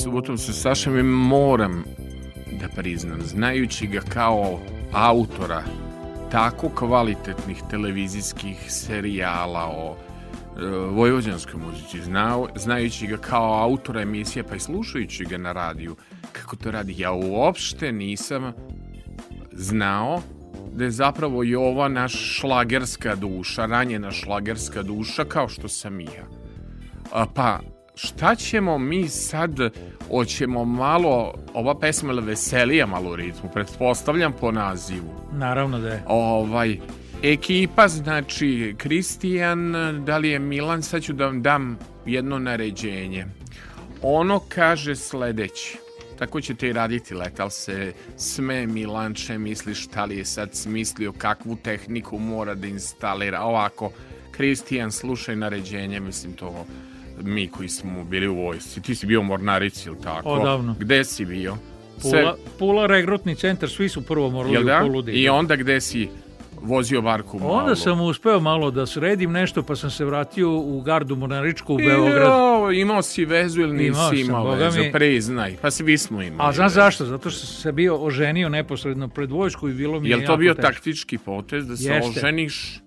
subotom sa Sašem i moram da priznam, znajući ga kao autora tako kvalitetnih televizijskih serijala o e, vojvođanskoj muzici, znao, znajući ga kao autora emisije, pa i slušajući ga na radiju, kako to radi, ja uopšte nisam znao da je zapravo i ova naš šlagerska duša, ranjena šlagerska duša, kao što sam i ja. A, pa, šta ćemo mi sad, hoćemo malo, ova pesma je veselija malo u ritmu, pretpostavljam po nazivu. Naravno da je. Ovaj, ekipa, znači, Kristijan, da li je Milan, sad ću da vam dam jedno naređenje. Ono kaže sledeće. Tako ćete i raditi letal se sme Milanče, misliš šta li je sad smislio, kakvu tehniku mora da instalira, ovako, Kristijan, slušaj naređenje, mislim to mi koji smo bili u vojsci. Ti si bio u Mornarici, ili tako? Odavno. Gde si bio? Sve... Pula, Pula regrutni centar, svi su prvo morali da? u Pulu da I onda gde si vozio barku malo. Onda sam uspeo malo da sredim nešto, pa sam se vratio u gardu Mornaričku u Beograd. Jo, imao si vezu ili nisi imao, imao sam, vezu, mi... priznaj. Pa svi smo imali. A znaš zašto? Zato što sam se bio oženio neposredno pred vojsku i bilo mi je Jel to bio teško. taktički potez da se Jeste. oženiš?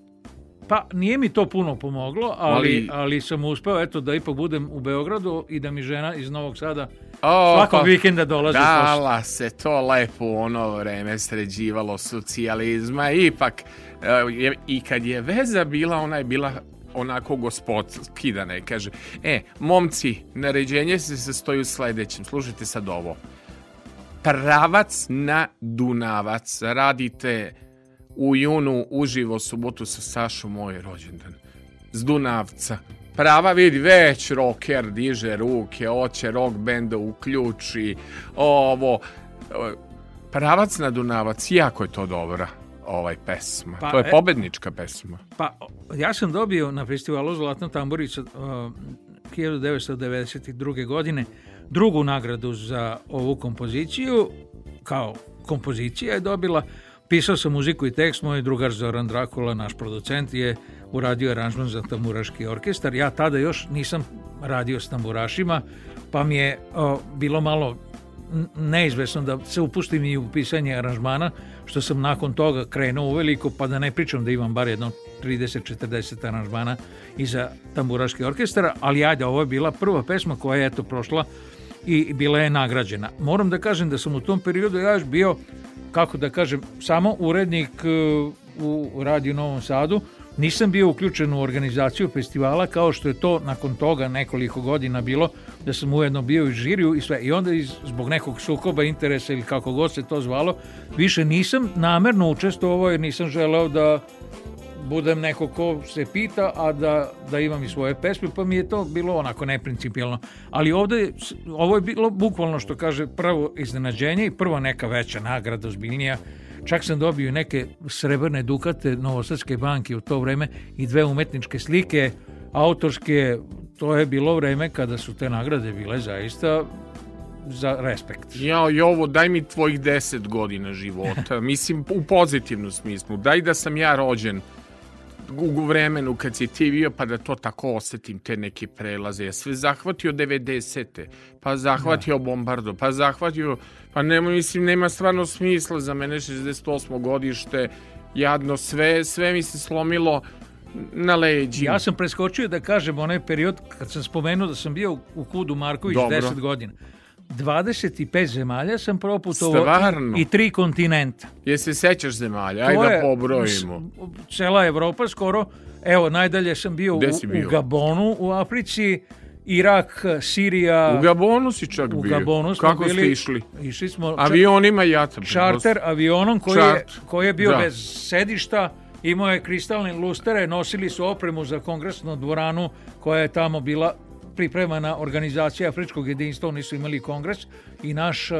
Pa nije mi to puno pomoglo, ali, ali, ali sam uspeo eto, da ipak budem u Beogradu i da mi žena iz Novog Sada o, svakog pa, vikenda dolazi. Dala pošto. se to lepo u ono vreme sređivalo socijalizma. Ipak, e, i kad je veza bila, ona je bila onako gospod da kaže e, momci, naređenje se sastoji u sledećem, slušajte sad ovo pravac na Dunavac radite u junu uživo subotu sa Sašom moj rođendan. Z Dunavca. Prava vidi, već rocker diže ruke, oće rock benda uključi, ovo. Pravac na Dunavac, jako je to dobra ovaj pesma. Pa, to je e, pobednička pesma. Pa, ja sam dobio na festivalu Zlatno Tamburica uh, 1992. godine drugu nagradu za ovu kompoziciju. Kao kompozicija je dobila Pisao sam muziku i tekst, moj drugar Zoran Drakula, naš producent, je uradio aranžman za tamburaški orkestar. Ja tada još nisam radio s tamburašima, pa mi je o, bilo malo neizvesno da se upustim i u pisanje aranžmana, što sam nakon toga krenuo u veliko, pa da ne pričam da imam bar jedno 30-40 aranžmana i za tamburaški orkestar, ali ajde, ovo je bila prva pesma koja je eto prošla i bila je nagrađena. Moram da kažem da sam u tom periodu ja još bio kako da kažem, samo urednik e, u Radiju Novom Sadu, Nisam bio uključen u organizaciju festivala kao što je to nakon toga nekoliko godina bilo da sam ujedno bio i žiriju i sve i onda iz, zbog nekog sukoba interesa ili kako god se to zvalo više nisam namerno učestvovao jer nisam želeo da budem neko ko se pita, a da, da imam i svoje pesme, pa mi je to bilo onako neprincipijalno. Ali ovde, ovo je bilo bukvalno što kaže prvo iznenađenje i prva neka veća nagrada, ozbiljnija. Čak sam dobio neke srebrne dukate Novosadske banke u to vreme i dve umetničke slike, autorske, to je bilo vreme kada su te nagrade bile zaista za respekt. Ja, ovo, daj mi tvojih 10 godina života, mislim u pozitivnom smislu, daj da sam ja rođen u vremenu kad si ti bio, pa da to tako osetim, te neke prelaze. Ja sve zahvatio 90. Pa zahvatio da. bombardo, pa zahvatio... Pa nema, mislim, nema stvarno smisla za mene 68. godište, jadno sve, sve mi se slomilo na leđi. Ja sam preskočio da kažem onaj period kad sam spomenuo da sam bio u Kudu Marković Dobro. 10 godina. 25 zemalja sam proputovao Stvarno? i tri kontinenta. Jesi sećaš zemalja? Ajde da pobrojimo. Cela Evropa skoro. Evo, najdalje sam bio, u, bio? u Gabonu, u Africi, Irak, Sirija. U Gabonu si čak bio. U Gabonu smo Kako bili, ste išli? Išli smo avionima i jatrbe. Charter avionom koji Chart. je, koji je bio da. bez sedišta. Imao je kristalne lustere, nosili su opremu za kongresnu dvoranu koja je tamo bila pripremana organizacija Afričkog jedinstva, oni su imali kongres i naš,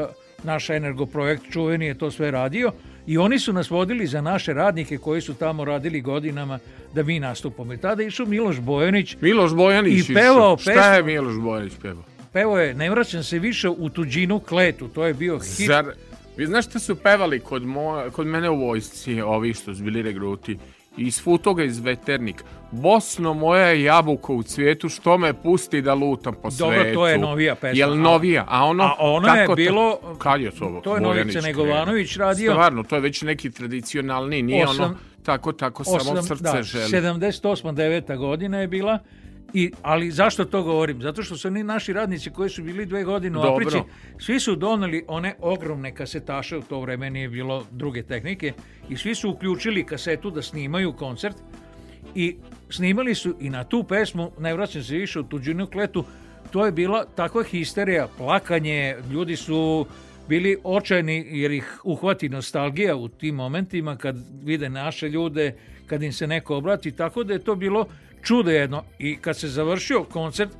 naš energoprojekt čuveni je to sve radio i oni su nas vodili za naše radnike koji su tamo radili godinama da mi nastupamo. I tada išao Miloš Bojanić, Miloš Bojanić i pevao pesmu. Šta je Miloš Bojanić pevao? Pevao je Ne vraćam se više u tuđinu kletu, to je bio hit. Zar, vi znaš šta su pevali kod, mo, kod mene u vojsci, ovi što su bili regruti? iz futoga iz veternik. Bosno moja je jabuka u cvijetu, što me pusti da lutam po Dobro, svijetu. Dobro, to je novija pesma. Jel novija? A ono, a ono kako je to, bilo... Kad je to? ovo? To je Novica Negovanović radio. Stvarno, to je već neki tradicionalni, nije osam, ono tako, tako, samo srce da, želi. 78. 9. godina je bila I, ali zašto to govorim? Zato što su oni naši radnici koji su bili dve godine u Africi, svi su doneli one ogromne kasetaše, u to vreme nije bilo druge tehnike, i svi su uključili kasetu da snimaju koncert i snimali su i na tu pesmu, ne vraćam se više u tuđinu kletu, to je bila takva histerija, plakanje, ljudi su bili očajni jer ih uhvati nostalgija u tim momentima kad vide naše ljude, kad im se neko obrati, tako da je to bilo čudo jedno. I kad se završio koncert,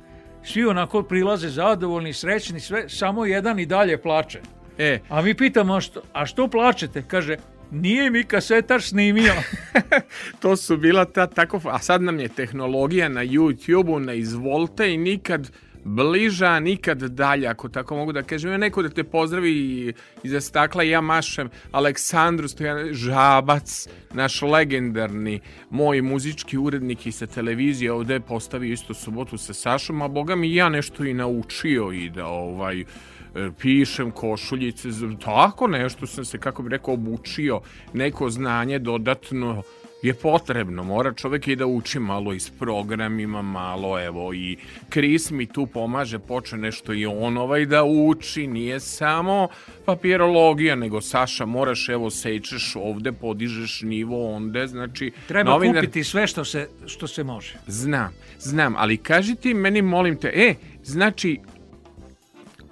svi onako prilaze zadovoljni, srećni, sve, samo jedan i dalje plače. E. A mi pitamo, a što, a što plačete? Kaže, nije mi kasetar snimio. to su bila ta tako, a sad nam je tehnologija na YouTube-u, na izvolte i nikad bliža, nikad dalja, ako tako mogu da kažem. Ja neko da te pozdravi iza stakla, ja mašem Aleksandru Stojan Žabac, naš legendarni, moj muzički urednik i sa televizije ovde postavio isto subotu sa Sašom, a boga mi ja nešto i naučio i da ovaj e, pišem košuljice, tako nešto sam se, kako bih rekao, obučio neko znanje dodatno je potrebno, mora čovek i da uči malo iz programima, malo evo i Kris mi tu pomaže, poče nešto i on ovaj da uči, nije samo papirologija, nego Saša moraš evo sečeš ovde, podižeš nivo onde, znači... Treba novinar... kupiti sve što se, što se može. Znam, znam, ali kaži ti meni molim te, e, znači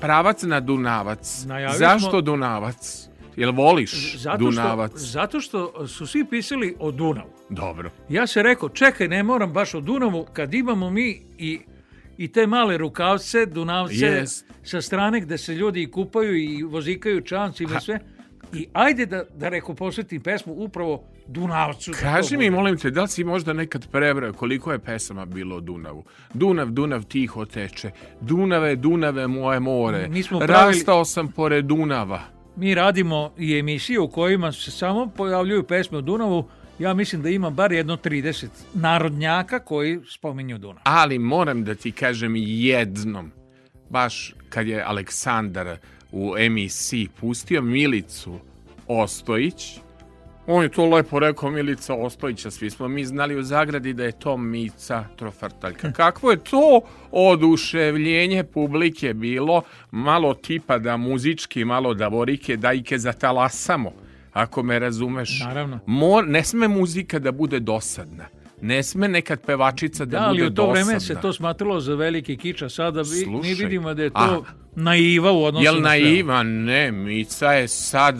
pravac na Dunavac, Najavili zašto smo... Dunavac? Jel voliš zato što, Zato što su svi pisali o Dunavu. Dobro. Ja se rekao, čekaj, ne moram baš o Dunavu, kad imamo mi i i te male rukavce, dunavce yes. sa strane gde se ljudi kupaju i vozikaju čancima i sve. I ajde da, da reko posvetim pesmu upravo Dunavcu. Da Kaži mi, molim te, da li si možda nekad prebrao koliko je pesama bilo o Dunavu? Dunav, Dunav tiho teče. Dunave, Dunave moje more. Mi pravili... Rastao sam pored Dunava mi radimo i emisije u kojima se samo pojavljuju pesme o Dunavu, ja mislim da ima bar jedno 30 narodnjaka koji spominju Dunav. Ali moram da ti kažem jednom, baš kad je Aleksandar u emisiji pustio Milicu Ostojić, On je to lepo rekao, Milica Ostojića, svi smo mi znali u zagradi da je to Mica Trofrtaljka. Hm. Kakvo je to oduševljenje publike bilo, malo tipa da muzički, malo da vorike, da ike zatalasamo, ako me razumeš. Naravno. Mor, ne sme muzika da bude dosadna. Ne sme nekad pevačica da, da bude dosadna. Da, ali u to vreme se to smatralo za veliki kiča. Sada vi, mi vidimo da je to a, naiva u odnosu na sve. Jel naiva? Ne, Mica je sad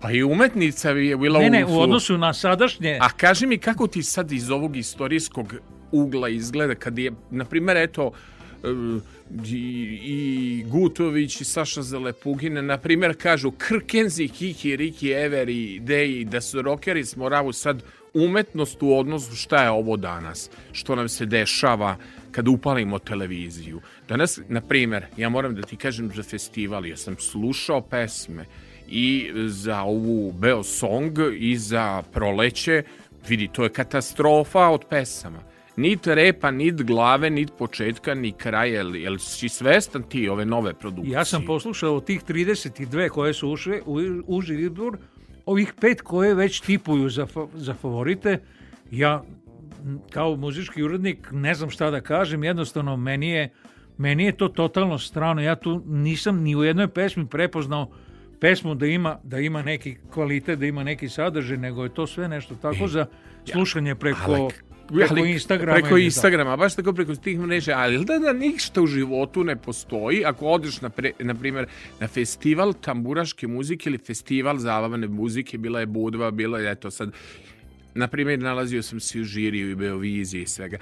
Pa i umetnica je bila ne, ne, u, odnosu na sadašnje. A kaži mi kako ti sad iz ovog istorijskog ugla izgleda kad je, na primjer, eto, e, i, i Gutović i Saša Zelepugina, na primjer, kažu Krkenzi, Kiki, Riki, Everi, Deji, da su rokeri s Moravu sad umetnost u odnosu šta je ovo danas, što nam se dešava kad upalimo televiziju. Danas, na primjer, ja moram da ti kažem za festival, ja sam slušao pesme, i za ovu Beo Song i za Proleće, vidi, to je katastrofa od pesama. Nit repa, nit glave, nit početka, ni kraja. Jel si svestan ti ove nove produkcije? Ja sam poslušao tih 32 koje su ušle u uži izbor, ovih pet koje već tipuju za, za favorite. Ja kao muzički urednik ne znam šta da kažem, jednostavno meni je, meni je to totalno strano. Ja tu nisam ni u jednoj pesmi prepoznao uh, pesmu da ima, da ima neki kvalitet, da ima neki sadržaj, nego je to sve nešto tako e, za slušanje preko... Ja, preko Instagrama. Preko da. Instagrama, baš tako preko tih mreža, ali da da ništa u životu ne postoji, ako odeš na, pre, na primjer na festival tamburaške muzike ili festival zabavne muzike, bila je Budva, bilo je, eto sad, na primjer nalazio sam se u žiriju i Beoviziji i svega.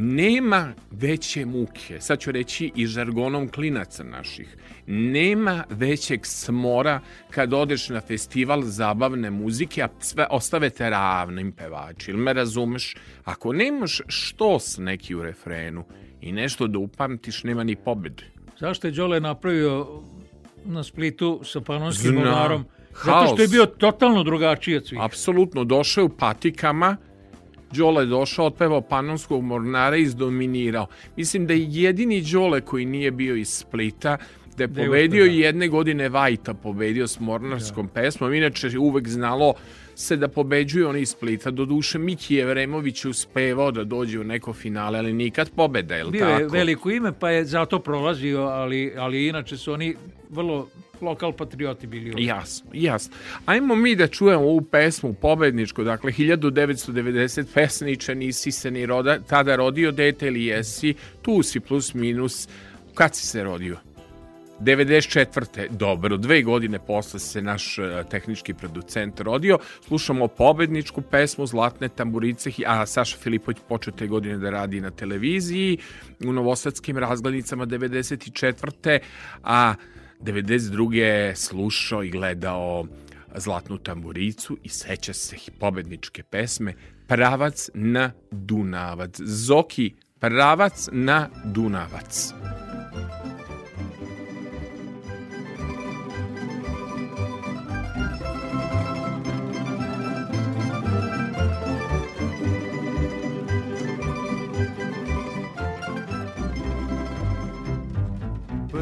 Nema veće muke, sad ću reći i žargonom klinaca naših, nema većeg smora kad odeš na festival zabavne muzike, a sve ostavete ravnim pevači. Ili me razumeš? Ako nemaš što s neki u refrenu i nešto da upamtiš, nema ni pobede. Zašto je Đole napravio na Splitu sa panonskim Zna. Zato što je bio totalno drugačiji od svih. Apsolutno, došao je u patikama, Đole došao, otpevao panonskog mornara i izdominirao. Mislim da je jedini Đole koji nije bio iz Splita, da je da pobedio i da. jedne godine Vajta pobedio s mornarskom da. pesmom. Inače, uvek znalo se da pobeđuje oni iz Splita. Doduše, Miki Jevremović je uspevao da dođe u neko finale, ali nikad pobeda, je li Bio tako? Bio je veliko ime, pa je zato prolazio, ali, ali inače su oni vrlo lokal patrioti bili uvijek. Jasno, jasno. Ajmo mi da čujemo ovu pesmu pobedničku, dakle 1990 pesniče, nisi se ni roda, tada rodio dete ili jesi, tu si plus minus, kad si se rodio? 94. Dobro, dve godine posle se naš e, tehnički producent rodio. Slušamo pobedničku pesmu Zlatne tamburice, a Saša Filipović počeo te godine da radi na televiziji u novosadskim razglednicama 94. A 92. slušao i gledao Zlatnu tamburicu i seća se pobedničke pesme Pravac na Dunavac. Zoki, pravac na Dunavac.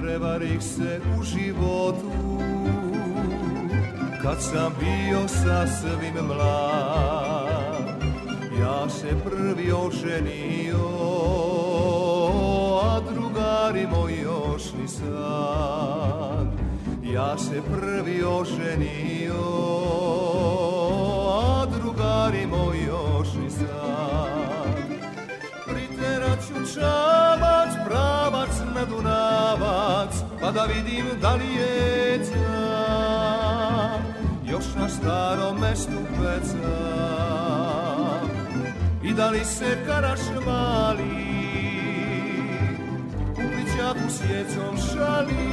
prevarih se u životu Kad sam bio sa svim mlad Ja se prvi oženio A drugari moj još ni sad Ja se prvi oženio A drugari moj još ni sad ću čamac, pravac na Dunavac, pa da vidim da li je ca, još na starom mestu peca. I da li se karaš mali, u plićaku sjecom šali,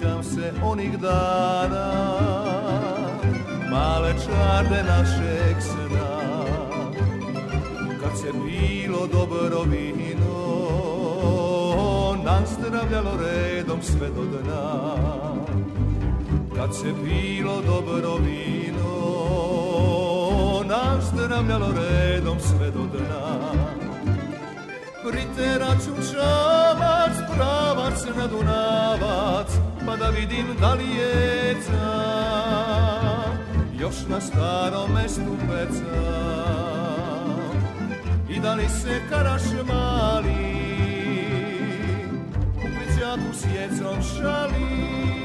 sjećam se onih dana Male čarde našeg sna Kad se bilo dobro vino nam Nazdravljalo redom sve do dna Kad se bilo dobro vino nam Nazdravljalo redom sve do dna Priteraću čamac, pravac na Dunavac pa da vidim da li je car još na starom mestu peca i da li se karaš mali u plićaku sjecom šali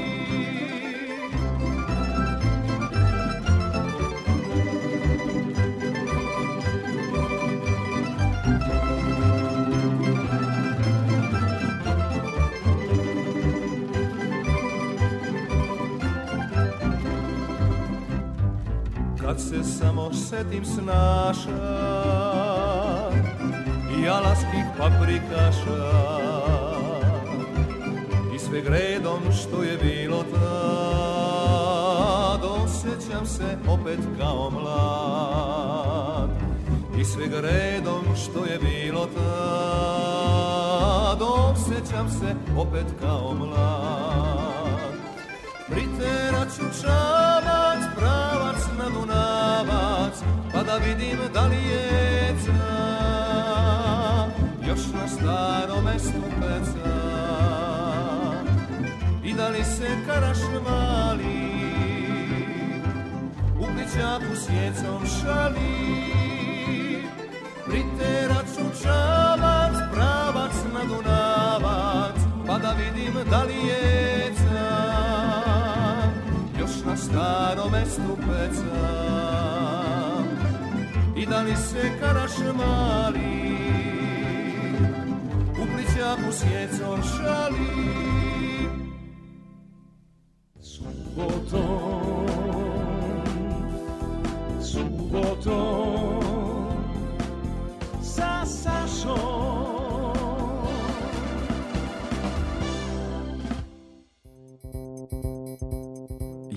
se samo setim snaša i alaskih paprikaša i sve gredom što je bilo tad osjećam se opet kao mlad i sve gredom što je bilo tad osjećam se opet kao mlad priterat ću čas da vidim da li je ca Još na starom mestu peca I da li se karaš vali U plićaku s jecom šali Priterac u čavac, pravac na Dunavac Pa da vidim da li je ca Još na starom mestu peca i da li se karaš mali u plićaku sjecom šali Subotom Subotom sa Sašom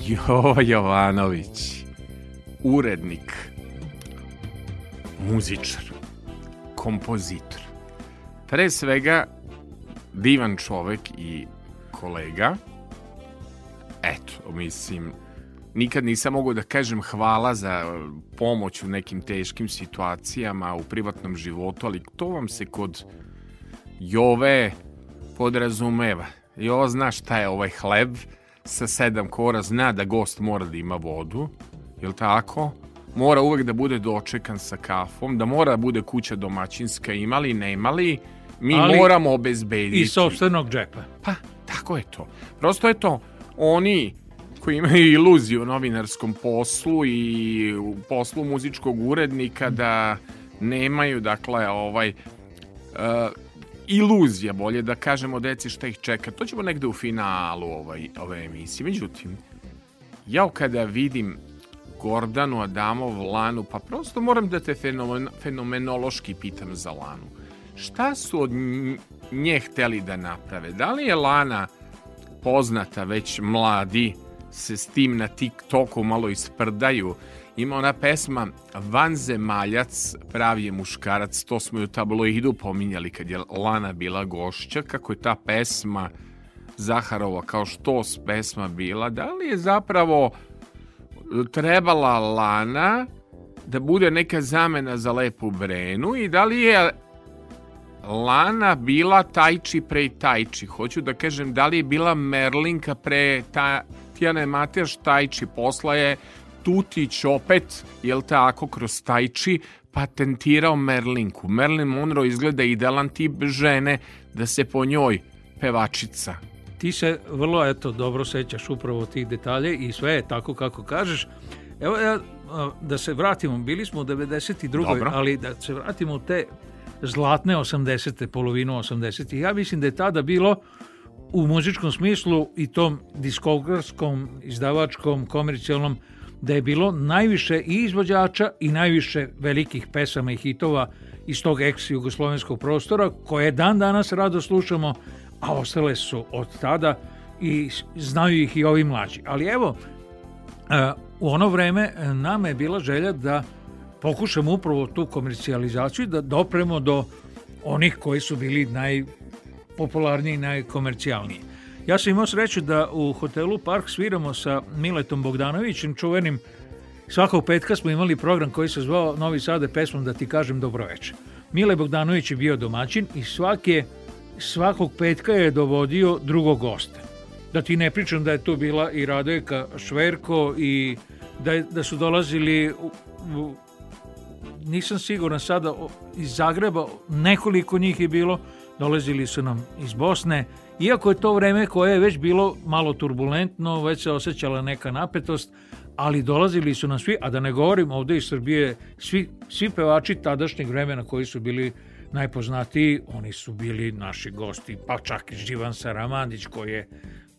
Jo Jovanović, urednik muzičar, kompozitor, pre svega divan čovek i kolega. Eto, mislim, nikad nisam mogao da kažem hvala za pomoć u nekim teškim situacijama u privatnom životu, ali to vam se kod Jove podrazumeva. Jova zna šta je ovaj hleb sa sedam kora, zna da gost mora da ima vodu, je li tako? mora uvek da bude dočekan sa kafom, da mora da bude kuća domaćinska, imali, nemali, mi Ali moramo obezbediti. I sobstvenog džepa. Pa, tako je to. Prosto je to, oni koji imaju iluziju u novinarskom poslu i u poslu muzičkog urednika da nemaju, dakle, ovaj... Uh, iluzija, bolje da kažemo deci šta ih čeka. To ćemo negde u finalu ovaj, ove emisije. Međutim, ja kada vidim Gordanu, Adamov, Lanu, pa prosto moram da te fenomen, fenomenološki pitam za Lanu. Šta su od nje hteli da naprave? Da li je Lana poznata već mladi se s tim na TikToku malo isprdaju? Ima ona pesma Vanzemaljac pravi je muškarac, to smo ju u tabloidu pominjali kad je Lana bila gošća, kako je ta pesma Zaharova kao što pesma bila, da li je zapravo trebala Lana da bude neka zamena za lepu Brenu i da li je Lana bila Tajči pre Tajči? Hoću da kažem, da li je bila Merlinka pre ta, Tijane Mateš Tajči? Posla je Tutić opet, jel tako, kroz Tajči patentirao Merlinku. Merlin Monroe izgleda idealan tip žene da se po njoj pevačica ti se vrlo eto dobro sećaš upravo tih detalje i sve je tako kako kažeš. Evo ja, da se vratimo, bili smo u 92. Dobro. ali da se vratimo u te zlatne 80. polovinu 80. Ja mislim da je tada bilo u muzičkom smislu i tom diskografskom, izdavačkom, komercijalnom, da je bilo najviše i izvođača i najviše velikih pesama i hitova iz tog ex-jugoslovenskog prostora, koje dan danas rado slušamo, a ostale su od tada i znaju ih i ovi mlađi. Ali evo, e, u ono vreme e, nama je bila želja da pokušamo upravo tu komercijalizaciju da dopremo do onih koji su bili najpopularniji i najkomercijalniji. Ja sam imao sreću da u hotelu Park sviramo sa Miletom Bogdanovićem, čuvenim Svakog petka smo imali program koji se zvao Novi Sade pesmom da ti kažem dobroveče. Mile Bogdanović je bio domaćin i svake svakog petka je dovodio drugog gosta. Da ti ne pričam da je to bila i Radojka Šverko i da, da su dolazili u, u, nisam siguran sada iz Zagreba, nekoliko njih je bilo, dolazili su nam iz Bosne, iako je to vreme koje je već bilo malo turbulentno, već se osjećala neka napetost, ali dolazili su nam svi, a da ne govorim ovde iz Srbije, svi, svi pevači tadašnjeg vremena koji su bili uh, najpoznatiji, oni su bili naši gosti, pa čak i Živan Saramandić koji je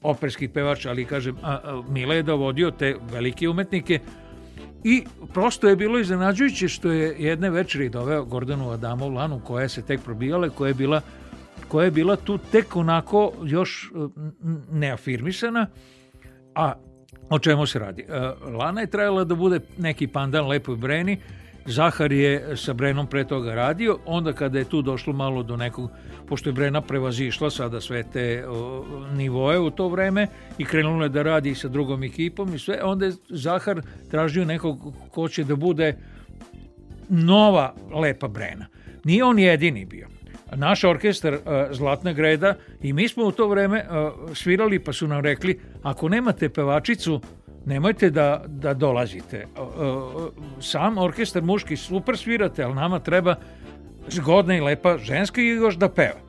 operski pevač, ali kažem, a, a, Mile je dovodio te velike umetnike i prosto je bilo iznenađujuće što je jedne večeri doveo Gordanu Adamov Lanu koja se tek probijala, koja je bila koja je bila tu tek onako još e, neafirmisana, a o čemu se radi? E, Lana je trebala da bude neki pandan lepoj breni, Zahar je sa Brenom pre toga radio, onda kada je tu došlo malo do nekog, pošto je Brena prevazišla sada sve te o, nivoje u to vreme i krenula je da radi sa drugom ekipom i sve, onda je Zahar tražio nekog ko će da bude nova lepa Brena. Nije on jedini bio naš orkestar Zlatna greda i mi smo u to vreme svirali pa su nam rekli ako nemate pevačicu nemojte da, da dolazite. Sam orkestar muški super svirate, ali nama treba zgodna i lepa ženska i još da peva.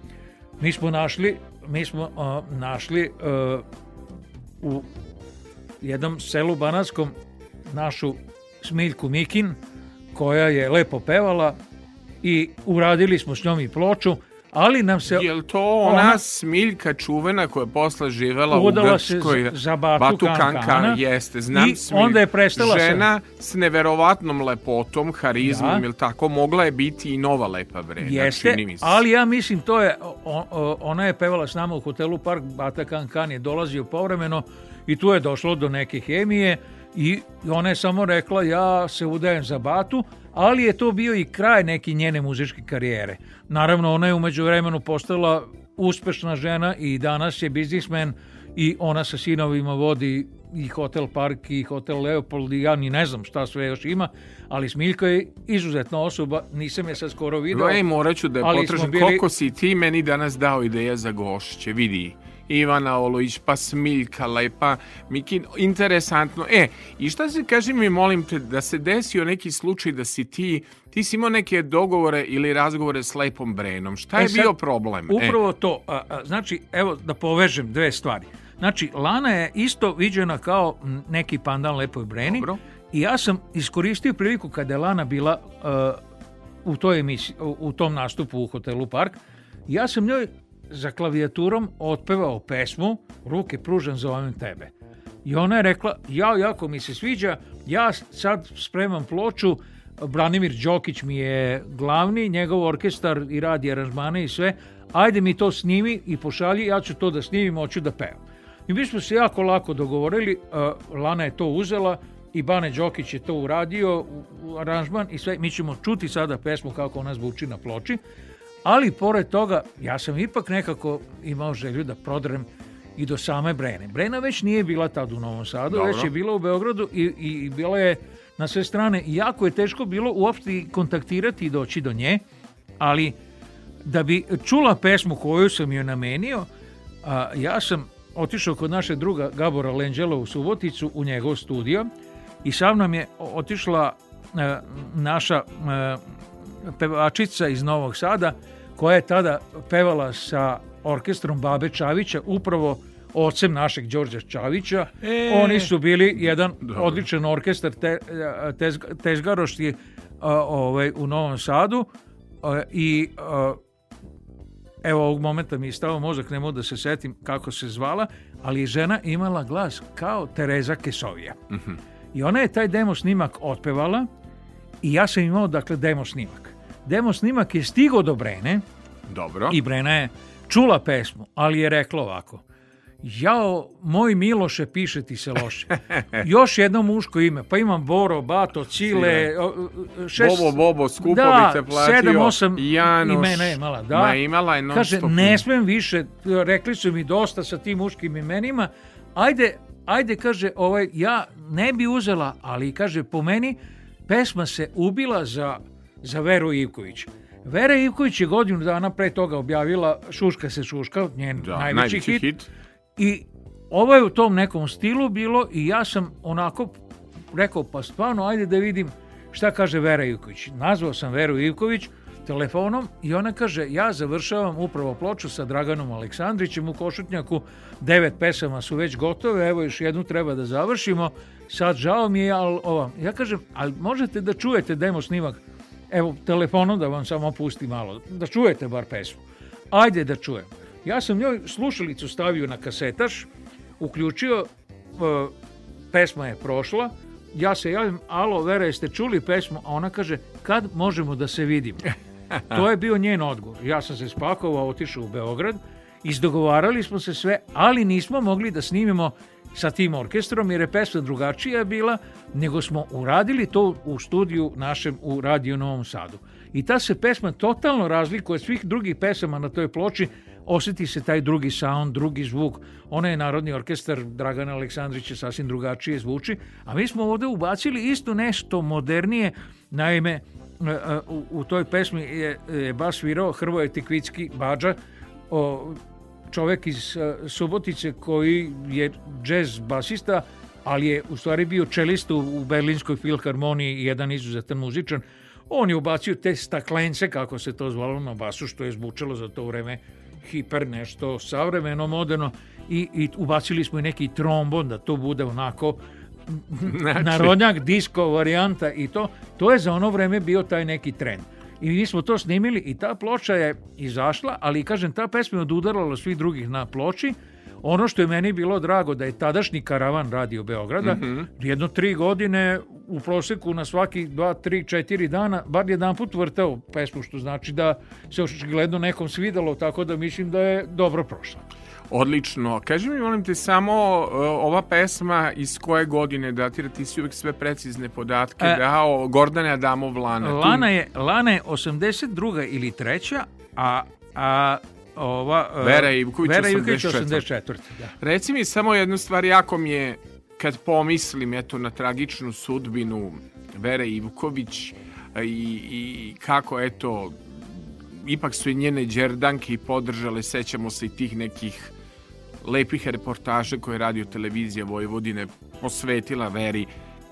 Mi smo našli, mi smo uh, našli uh, u jednom selu Banatskom našu Smiljku Mikin koja je lepo pevala i uradili smo s njom i ploču ali nam se... Jel to ona, ona smiljka čuvena koja je posle živela u Grčkoj? za Batu, Batu Kankana, Kankana. Jeste, znam I smilj. onda je prestala Žena se... s neverovatnom lepotom, harizmom, da. ili tako, mogla je biti i nova lepa vrena. Jeste, ali ja mislim to je, ona je pevala s nama u hotelu Park, Bata Kankan je dolazio povremeno i tu je došlo do neke hemije i ona je samo rekla ja se udajem za Batu, ali je to bio i kraj neke njene muzičke karijere. Naravno, ona je umeđu vremenu postala uspešna žena i danas je biznismen i ona sa sinovima vodi i Hotel Park i Hotel Leopold i ja ni ne znam šta sve još ima, ali Smiljka je izuzetna osoba, nisam je sad skoro video. Ej, morat ću da je potražim bili... koliko si ti meni danas dao ideja za gošće, vidi. Ivana Olojić, pa Smiljkala, pa Mikin, interesantno. E, i šta se, kaži mi, molim te, da se desio neki slučaj da si ti, ti si imao neke dogovore ili razgovore s Lepom Brenom. Šta e je e sad, bio problem? Upravo e. to. A, a, znači, evo da povežem dve stvari. Znači, Lana je isto viđena kao neki pandan Lepoj Breni. Dobro. I ja sam iskoristio priliku kada je Lana bila uh, u, toj emisiji, u tom nastupu u hotelu Park. Ja sam njoj za klavijaturom otpevao pesmu Ruke pružam zovem tebe. I ona je rekla, ja jako mi se sviđa, ja sad spremam ploču, Branimir Đokić mi je glavni, njegov orkestar i radi aranžmane i sve, ajde mi to snimi i pošalji, ja ću to da snimim, hoću da pevam. I mi smo se jako lako dogovorili, Lana je to uzela i Bane Đokić je to uradio, aranžman i sve, mi ćemo čuti sada pesmu kako ona zvuči na ploči. Ali, pored toga, ja sam ipak nekako imao želju da prodrem i do same Brene. Brena već nije bila tad u Novom Sadu, Dobro. već je bila u Beogradu i, i, i bila je na sve strane. I jako je teško bilo uopšte kontaktirati i doći do nje, ali da bi čula pesmu koju sam joj namenio, a, ja sam otišao kod naše druga Gabora Lenđela u Suboticu u njegov studio i sam nam je otišla e, naša e, pevačica iz Novog Sada koja je tada pevala sa orkestrom Babe Čavića, upravo ocem našeg Đorđa Čavića. E, Oni su bili jedan dobro. odličan orkestar te, tez, Tezgarošti ovaj, u Novom Sadu a, i a, evo ovog momenta mi je stao mozak, ne mogu da se setim kako se zvala, ali žena imala glas kao Tereza Kesovija. Mm -hmm. I ona je taj demo snimak otpevala i ja sam imao dakle demo snimak demo snimak je stigo do Brene. Dobro. I Brena je čula pesmu, ali je rekla ovako. Jao, moj Miloše, piše ti se loše. Još jedno muško ime, pa imam Boro, Bato, Cile, šest... Bobo, Bobo, Skupovice da, platio, sedam, osam Janoš, imena je imala. Da. Ma imala je non Kaže, stop. ne smem više, rekli su mi dosta sa tim muškim imenima, ajde, ajde, kaže, ovaj, ja ne bi uzela, ali, kaže, po meni, pesma se ubila za za Veru Ivković. Vera Ivković je godinu dana pre toga objavila Šuška se šuška, njen da, najveći, najveći hit. hit. I ovo je u tom nekom stilu bilo i ja sam onako rekao pa stvarno ajde da vidim šta kaže Vera Ivković. Nazvao sam Veru Ivković telefonom i ona kaže ja završavam upravo ploču sa Draganom Aleksandrićem u Košutnjaku, devet pesama su već gotove, evo još jednu treba da završimo, sad žao mi je, ali ovam. Ja kažem, ali možete da čujete demo snimak Evo, telefonom da vam samo pusti malo, da čujete bar pesmu. Ajde da čujem. Ja sam njoj slušalicu stavio na kasetaš, uključio, e, pesma je prošla, ja se javim, alo, Vera, jeste čuli pesmu? A ona kaže, kad možemo da se vidimo? To je bio njen odgovor. Ja sam se spakovao, otišao u Beograd, izdogovarali smo se sve, ali nismo mogli da snimimo sa tim orkestrom jer je pesma drugačija bila nego smo uradili to u studiju našem u Radio Novom Sadu. I ta se pesma totalno razlikuje od svih drugih pesama na toj ploči, oseti se taj drugi sound, drugi zvuk. Ona je narodni orkestar Dragana Aleksandrića sasvim drugačije zvuči, a mi smo ovde ubacili isto nešto modernije, naime e, e, u, u toj pesmi je, je bas svirao Hrvoje Tikvicki Bađa, o, čovek iz eh, Subotice koji je džez basista, ali je u stvari bio čelista u Berlinskoj filharmoniji, jedan izuzetan muzičan. On je ubacio te staklence, kako se to zvalo na basu, što je zvučalo za to vreme hiper nešto savremeno, moderno i, i ubacili smo i neki trombon da to bude onako znači... narodnjak, disko varijanta i to. To je za ono vreme bio taj neki trend i mi smo to snimili i ta ploča je izašla, ali kažem, ta pesma je odudarala svih drugih na ploči. Ono što je meni bilo drago da je tadašnji karavan radio Beograda, mm -hmm. jedno tri godine u proseku na svaki dva, tri, četiri dana, bar jedan put vrtao pesmu, što znači da se očigledno nekom svidalo, tako da mislim da je dobro prošla. Odlično. Kaži mi, molim te, samo e, ova pesma iz koje godine datira, ti si uvek sve precizne podatke e, dao, Gordane Adamov Lana. Lana je, Lana je 82. ili 3. a, a ova... E, Vera Ivković, Vera Ivković 84. 84. Da. Reci mi samo jednu stvar, jako mi je, kad pomislim eto, na tragičnu sudbinu Vere Ivković e, i, i kako, eto, ipak su i njene đerdanke i podržale, sećamo se i tih nekih lepih reportaža koje radio televizija Vojvodine posvetila veri.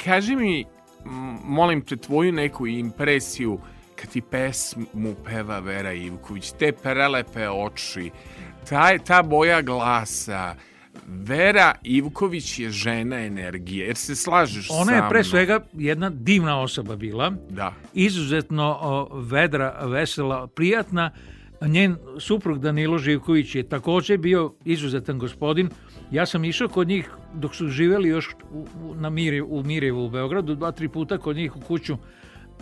Kaži mi, molim te, tvoju neku impresiju kad ti pesmu peva Vera Ivković, te prelepe oči, ta, ta boja glasa, Vera Ivković je žena energije, jer se slažeš sa mnom. Ona je pre svega jedna divna osoba bila, da. izuzetno vedra, vesela, prijatna, Njen suprug Danilo Živković je takođe bio izuzetan gospodin. Ja sam išao kod njih dok su živeli još u, na Mire, u Mirevu u Beogradu, dva, tri puta kod njih u kuću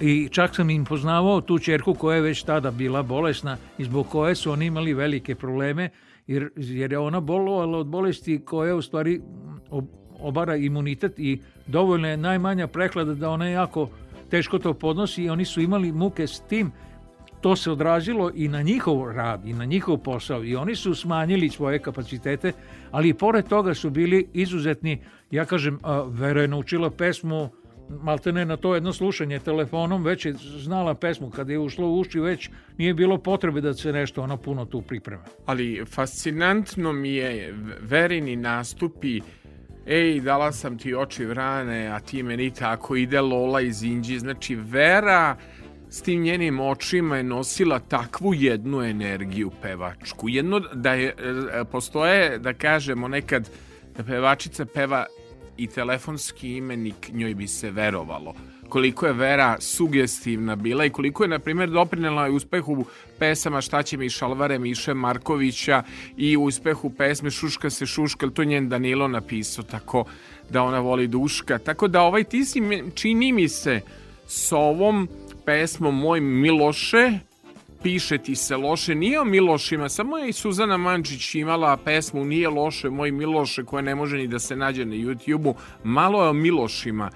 i čak sam im poznavao tu čerku koja je već tada bila bolesna i zbog koje su oni imali velike probleme jer, jer je ona bolovala od bolesti koja u stvari obara imunitet i dovoljno je najmanja prehlada da ona jako teško to podnosi i oni su imali muke s tim to se odrazilo i na njihov rad i na njihov posao i oni su smanjili svoje kapacitete, ali i pored toga su bili izuzetni, ja kažem, Vera je naučila pesmu maltene na to jedno slušanje telefonom već je znala pesmu, kada je ušlo u uši već nije bilo potrebe da se nešto ono puno tu priprema. Ali fascinantno mi je Verini nastupi ej, dala sam ti oči vrane, a ti meni tako ide Lola iz Inđi, znači Vera s tim njenim očima je nosila takvu jednu energiju pevačku. Jedno da je, e, postoje, da kažemo nekad, da pevačica peva i telefonski imenik njoj bi se verovalo koliko je Vera sugestivna bila i koliko je, na primjer, doprinela uspehu pesama Šta će mi šalvare Miše Markovića i uspehu pesme Šuška se šuška, to njen Danilo napisao tako da ona voli duška. Tako da ovaj ti si, čini mi se, s ovom pesmom Moj Miloše, piše ti se loše, nije o Milošima, samo je i Suzana Mančić imala pesmu Nije loše, moj Miloše, koja ne može ni da se nađe na YouTube-u, malo je o Milošima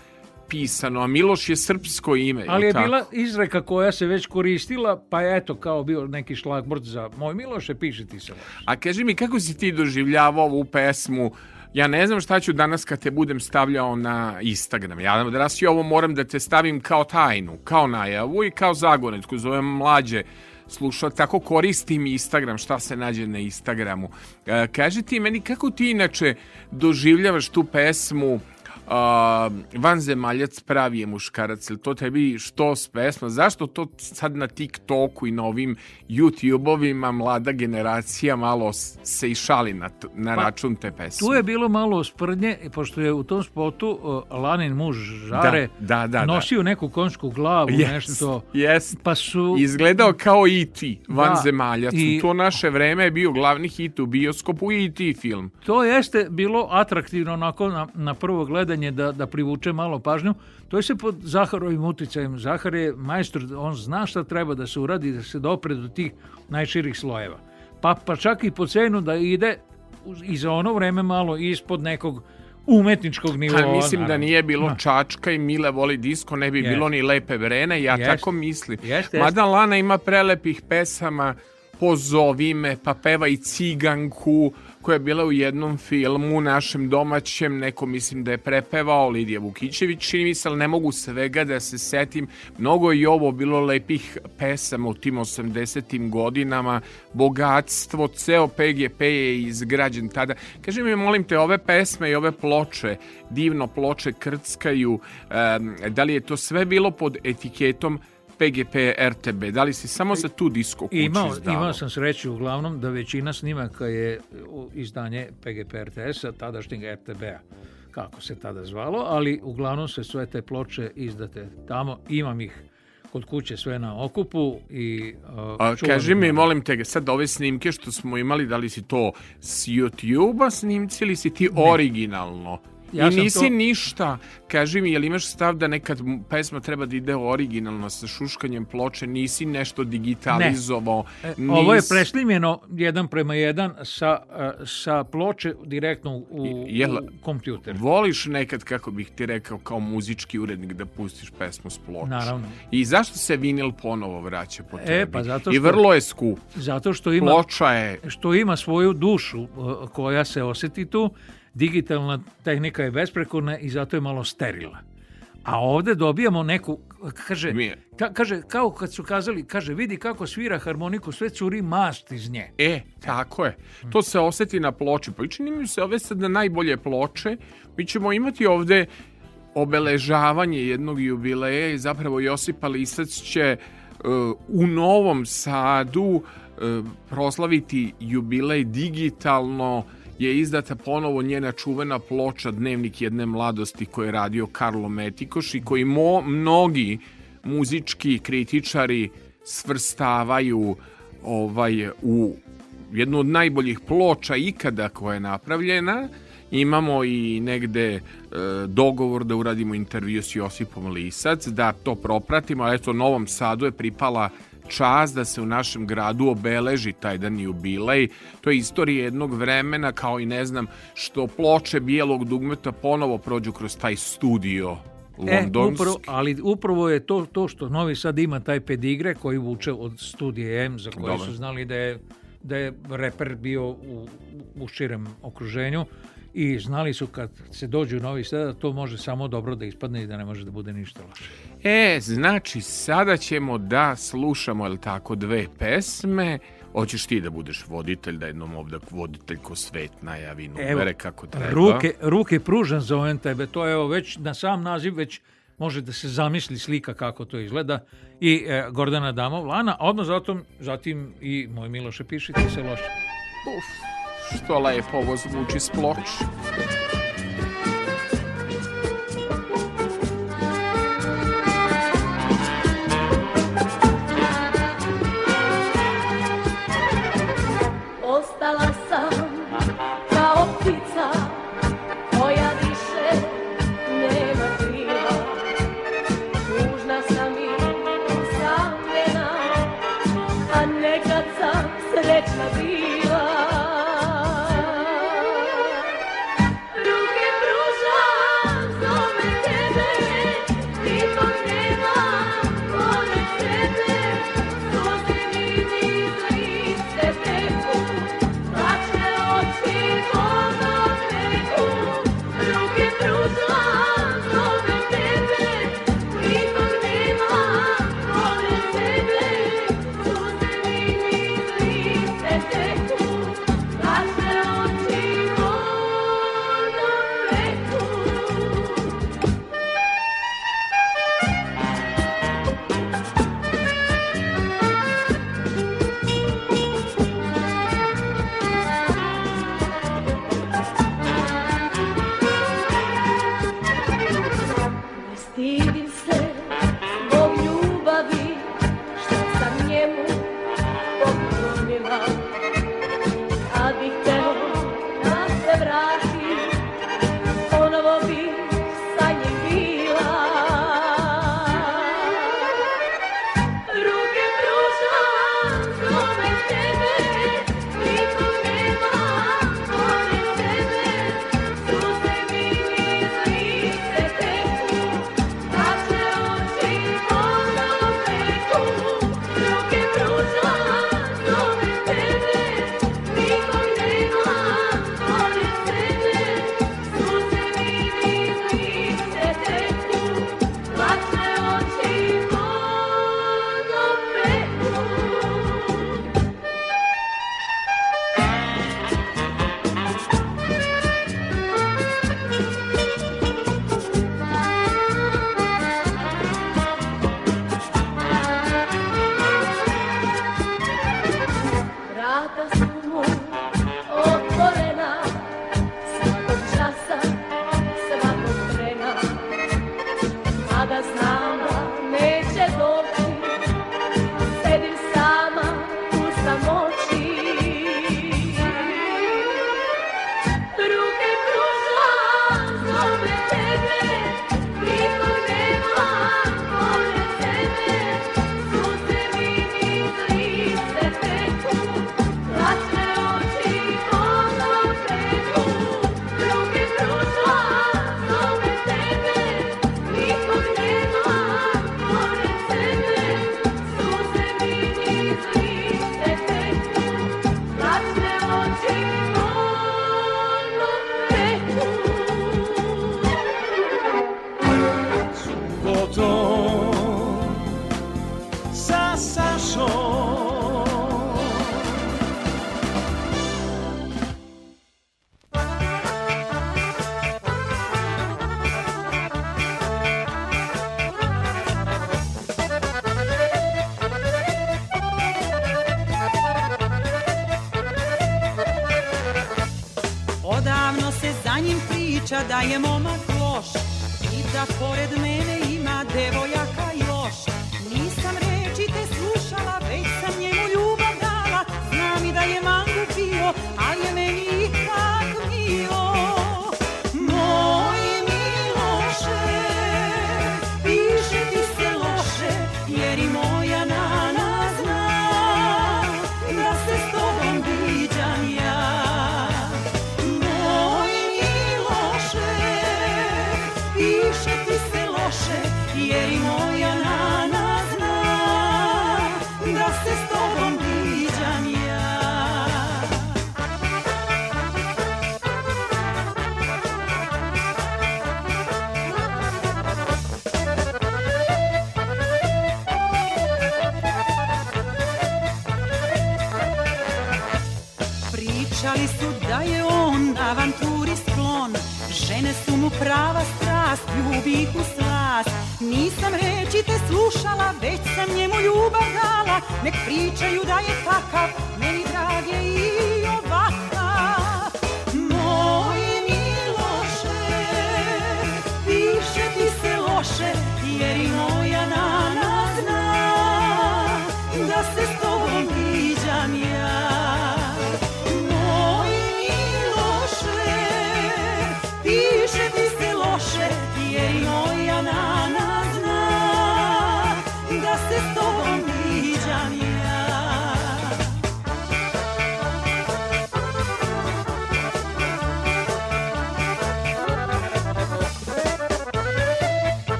pisano, a Miloš je srpsko ime. Ali je tako. bila izreka koja se već koristila, pa je eto kao bio neki šlagbrd za moj Miloše, piše ti se loše. A kaži mi, kako si ti doživljavao ovu pesmu uh, ja ne znam šta ću danas kad te budem stavljao na Instagram. Ja danas i ovo moram da te stavim kao tajnu, kao najavu i kao zagonetku. Zovem mlađe slušati, tako koristim Instagram, šta se nađe na Instagramu. E, kaži ti meni kako ti inače doživljavaš tu pesmu uh, vanzemaljac pravi je muškarac, ili to tebi što spesno, zašto to sad na TikToku i na ovim YouTube-ovima mlada generacija malo se i šali na, na pa, račun te pesme? Tu je bilo malo sprdnje, e, pošto je u tom spotu uh, Lanin muž Žare da, da, da, da. nosio da. neku konšku glavu, yes, nešto. Yes. Pa su... Izgledao kao E.T. Da, vanzemaljac. Da, i... U to naše vreme je bio glavni hit u bioskopu E.T. film. To jeste bilo atraktivno onako na, na prvo gledanje pitanje da, da privuče malo pažnju, to je se pod Zaharovim uticajem. Zahar je majstor, on zna šta treba da se uradi, da se dopre do tih najširih slojeva. Pa, pa čak i po cenu da ide i za ono vreme malo ispod nekog umetničkog pa nivoa. Pa mislim da naravno. da nije bilo no. Da. Čačka i Mile voli disko, ne bi yes. bilo ni Lepe Vrene, ja yes. tako mislim. Yes, yes. Mada Lana ima prelepih pesama, Pozovi me, pa peva i Ciganku, koja je bila u jednom filmu, našem domaćem, neko mislim da je prepevao Lidija Vukićević, čini mi se, ali ne mogu svega da se setim. Mnogo je i ovo bilo lepih pesama u tim 80. godinama, bogatstvo, ceo PGP je izgrađen tada. Kaži mi, molim te, ove pesme i ove ploče, divno ploče krckaju, da li je to sve bilo pod etiketom PGP, RTB, da li si samo za tu disko kuću imao, izdavao? Imao sam sreću uglavnom da većina snimaka je izdanje PGP RTS-a, tadašnjeg RTB-a kako se tada zvalo, ali uglavnom se sve te ploče izdate tamo, imam ih kod kuće sve na okupu i uh, A, kaži mi, molim te, sad ove snimke što smo imali, da li si to s YouTube-a snimci ili si ti ne. originalno Ja I nisi to... ništa. Kaži mi, jel imaš stav da nekad pesma treba da ide originalno sa šuškanjem ploče, nisi nešto digitalizovao? Ne. nis... E, ovo je preslimljeno jedan prema jedan sa, e, sa ploče direktno u, jel, u kompjuter. Voliš nekad, kako bih ti rekao, kao muzički urednik da pustiš pesmu s ploče? Naravno. I zašto se vinil ponovo vraća po e, tebi? E, pa zato što, I vrlo je skup. Zato što ima, Ploča je... Što ima svoju dušu koja se oseti tu digitalna tehnika je besprekorna i zato je malo sterilna. A ovde dobijamo neku, kaže, ka, kaže, kao kad su kazali, kaže, vidi kako svira harmoniku, sve curi mast iz nje. E, tako je. To se oseti na ploči. Pa čini mi se ove sada najbolje ploče. Mi ćemo imati ovde obeležavanje jednog jubileja i zapravo Josipa Lisac će uh, u Novom Sadu uh, proslaviti jubilej digitalno uh, je izdata ponovo njena čuvena ploča Dnevnik jedne mladosti koje je radio Karlo Metikoš i koji mo, mnogi muzički kritičari svrstavaju ovaj u jednu od najboljih ploča ikada koja je napravljena. Imamo i negde e, dogovor da uradimo intervju s Josipom Lisac, da to propratimo, a eto Novom Sadu je pripala čast da se u našem gradu obeleži taj dan jubilej. To je istorija jednog vremena kao i ne znam što ploče bijelog dugmeta ponovo prođu kroz taj studio e, londonski. E, upravo, ali upravo je to, to što Novi Sad ima taj pedigre koji vuče od studije M za koje Dobar. su znali da je, da je reper bio u, u širem okruženju i znali su kad se dođu u Novi Sad da to može samo dobro da ispadne i da ne može da bude ništa loše. E, znači sada ćemo da slušamo, jel tako, dve pesme. Hoćeš ti da budeš voditelj, da jednom ovdje voditelj ko svet najavi numere evo, kako treba. Ruke, ruke pružan zovem tebe, to je evo već na sam naziv već može da se zamisli slika kako to izgleda i e, Gordana Damov, Lana, odmah zatim, zatim i moj Miloše Pišić se loše. Uf. to life é always multi-splot.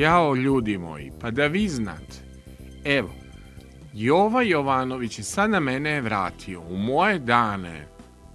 Jao, ljudi moji, pa da vi znate. Evo, Jova Jovanović je sad na mene vratio u moje dane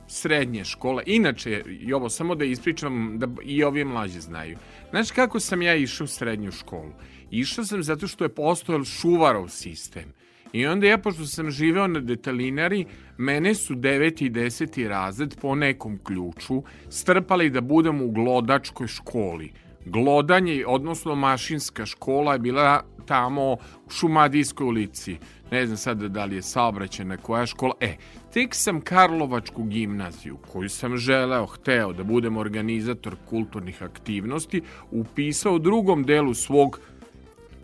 srednje škole. Inače, i ovo samo da ispričam da i ovi mlađi znaju. Znaš kako sam ja išao u srednju školu? Išao sam zato što je postojal šuvarov sistem. I onda ja, pošto sam živeo na detalinari, mene su 9. i 10. razred po nekom ključu strpali da budem u glodačkoj školi glodanje, odnosno mašinska škola je bila tamo u Šumadijskoj ulici. Ne znam sad da li je saobraćena koja škola. E, tek sam Karlovačku gimnaziju, koju sam želeo, hteo da budem organizator kulturnih aktivnosti, upisao u drugom delu svog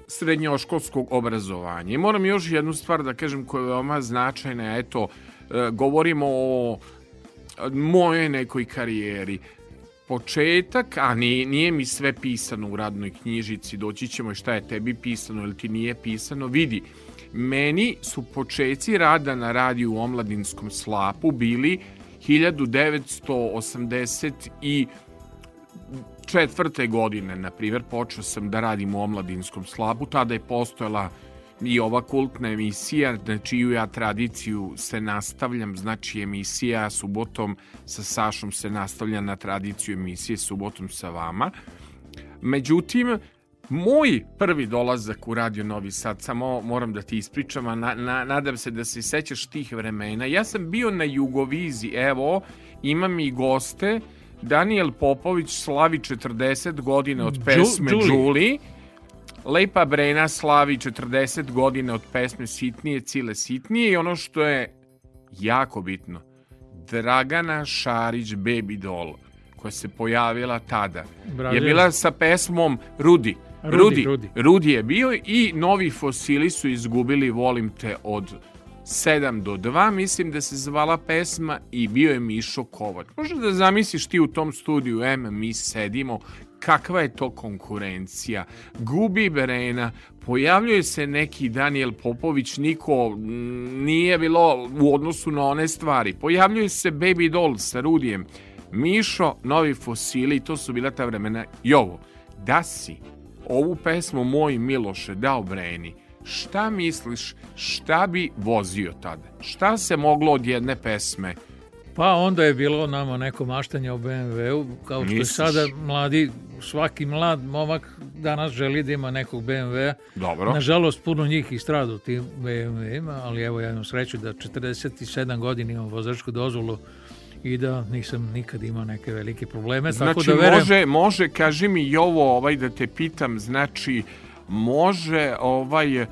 srednjoškolskog obrazovanja. I moram još jednu stvar da kažem koja je veoma značajna. Eto, e, govorimo o e, moje nekoj karijeri početak, a nije, nije mi sve pisano u radnoj knjižici, doći ćemo šta je tebi pisano ili ti nije pisano, vidi, meni su počeci rada na radiju u omladinskom slapu bili 1980 i četvrte godine, na primjer, počeo sam da radim u omladinskom slabu, tada je postojala i ova kultna emisija na čiju ja tradiciju se nastavljam, znači emisija subotom sa Sašom se nastavlja na tradiciju emisije subotom sa vama. Međutim, moj prvi dolazak u Radio Novi Sad, samo moram da ti ispričam, a na, na, nadam se da se sećaš tih vremena. Ja sam bio na Jugovizi, evo, imam i goste, Daniel Popović slavi 40 godina od pesme Đuli. Đuli Lepa Brena slavi 40 godina od pesme Sitnije, Cile Sitnije i ono što je jako bitno, Dragana Šarić Baby Doll koja se pojavila tada Bravljiv. je bila sa pesmom Rudi. Rudi, Rudi. Rudi. Rudi je bio i novi fosili su izgubili Volim te od 7 do 2, mislim da se zvala pesma i bio je Mišo Kovač. Možeš da zamisliš ti u tom studiju M, mi sedimo, kakva je to konkurencija. Gubi Berena, pojavljuje se neki Daniel Popović, niko nije bilo u odnosu na one stvari. Pojavljuje se Baby Doll sa Rudijem, Mišo, Novi Fosili, to su bila ta vremena i ovo. Da si ovu pesmu Moj Miloše dao Breni, šta misliš, šta bi vozio tada? Šta se moglo od jedne pesme Pa onda je bilo nama neko maštanje o BMW-u, kao što je sada mladi, svaki mlad momak danas želi da ima nekog BMW-a. Dobro. Nažalost, puno njih i stradu tim BMW-ima, ali evo ja imam sreću da 47 godina imam vozačku dozvolu i da nisam nikad imao neke velike probleme. Znači, tako da znači, verujem... može, može, kaži mi i ovo ovaj, da te pitam, znači, može ovaj, eh,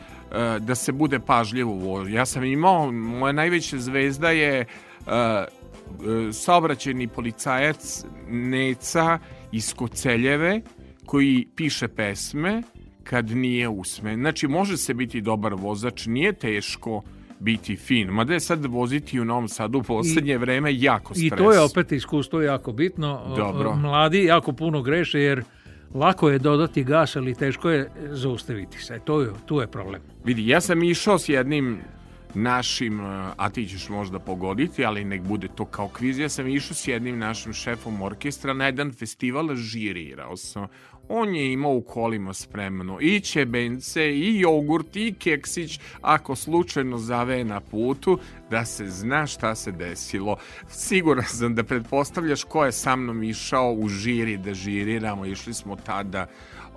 da se bude pažljivo. Ja sam imao, moja najveća zvezda je eh, E, saobraćeni policajac Neca iz Koceljeve koji piše pesme kad nije usmen. Znači, može se biti dobar vozač, nije teško biti fin. Mada je sad voziti u Novom Sadu u poslednje I, vreme jako stres. I to je opet iskustvo jako bitno. Dobro. Mladi jako puno greše jer lako je dodati gas, ali teško je zaustaviti se. To je, tu je problem. Vidi, ja sam išao s jednim našim, a ti ćeš možda pogoditi, ali nek bude to kao kviz. Ja sam išao s jednim našim šefom orkestra na jedan festival, žirirao sam. On je imao u kolima spremno i ćebence, i jogurt, i keksić, ako slučajno zave na putu, da se zna šta se desilo. Siguran sam da pretpostavljaš ko je sa mnom išao u žiri da žiriramo, išli smo tada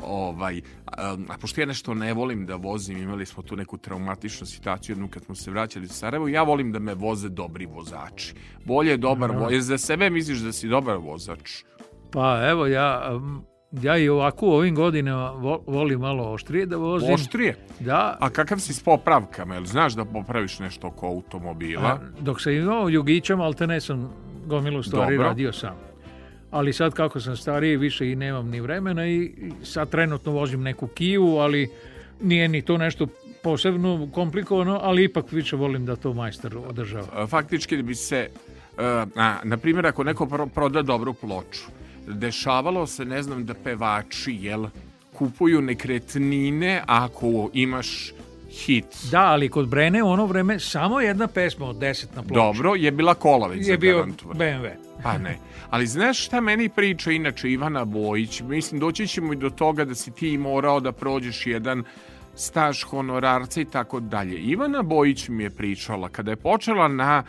Ovaj, a, a pošto ja nešto ne volim da vozim, imali smo tu neku traumatičnu situaciju jednu kad smo se vraćali u Sarajevo, ja volim da me voze dobri vozači. Bolje je dobar no. vozač. Za sebe misliš da si dobar vozač? Pa evo, ja ja i ovako u ovim godinama volim malo oštrije da vozim. Oštrije? Da. A kakav si s popravkama? Jel znaš da popraviš nešto oko automobila? A, dok sam imao jugićom, ali te ne sam gomilu stvari Dobro. radio sam ali sad kako sam stariji više i nemam ni vremena i sad trenutno vozim neku Kiju, ali nije ni to nešto posebno komplikovano, ali ipak više volim da to majster održava. E, faktički bi se, na, e, na primjer, ako neko proda dobru ploču, dešavalo se, ne znam, da pevači, jel, kupuju nekretnine ako imaš hit. Da, ali kod Brene u ono vreme samo jedna pesma od deset na ploču. Dobro, je bila kolavica. Je bio BMW. Pa ne. Ali znaš šta meni priča inače Ivana Bojić? Mislim, doći ćemo i do toga da si ti morao da prođeš jedan staž honorarca i tako dalje. Ivana Bojić mi je pričala kada je počela na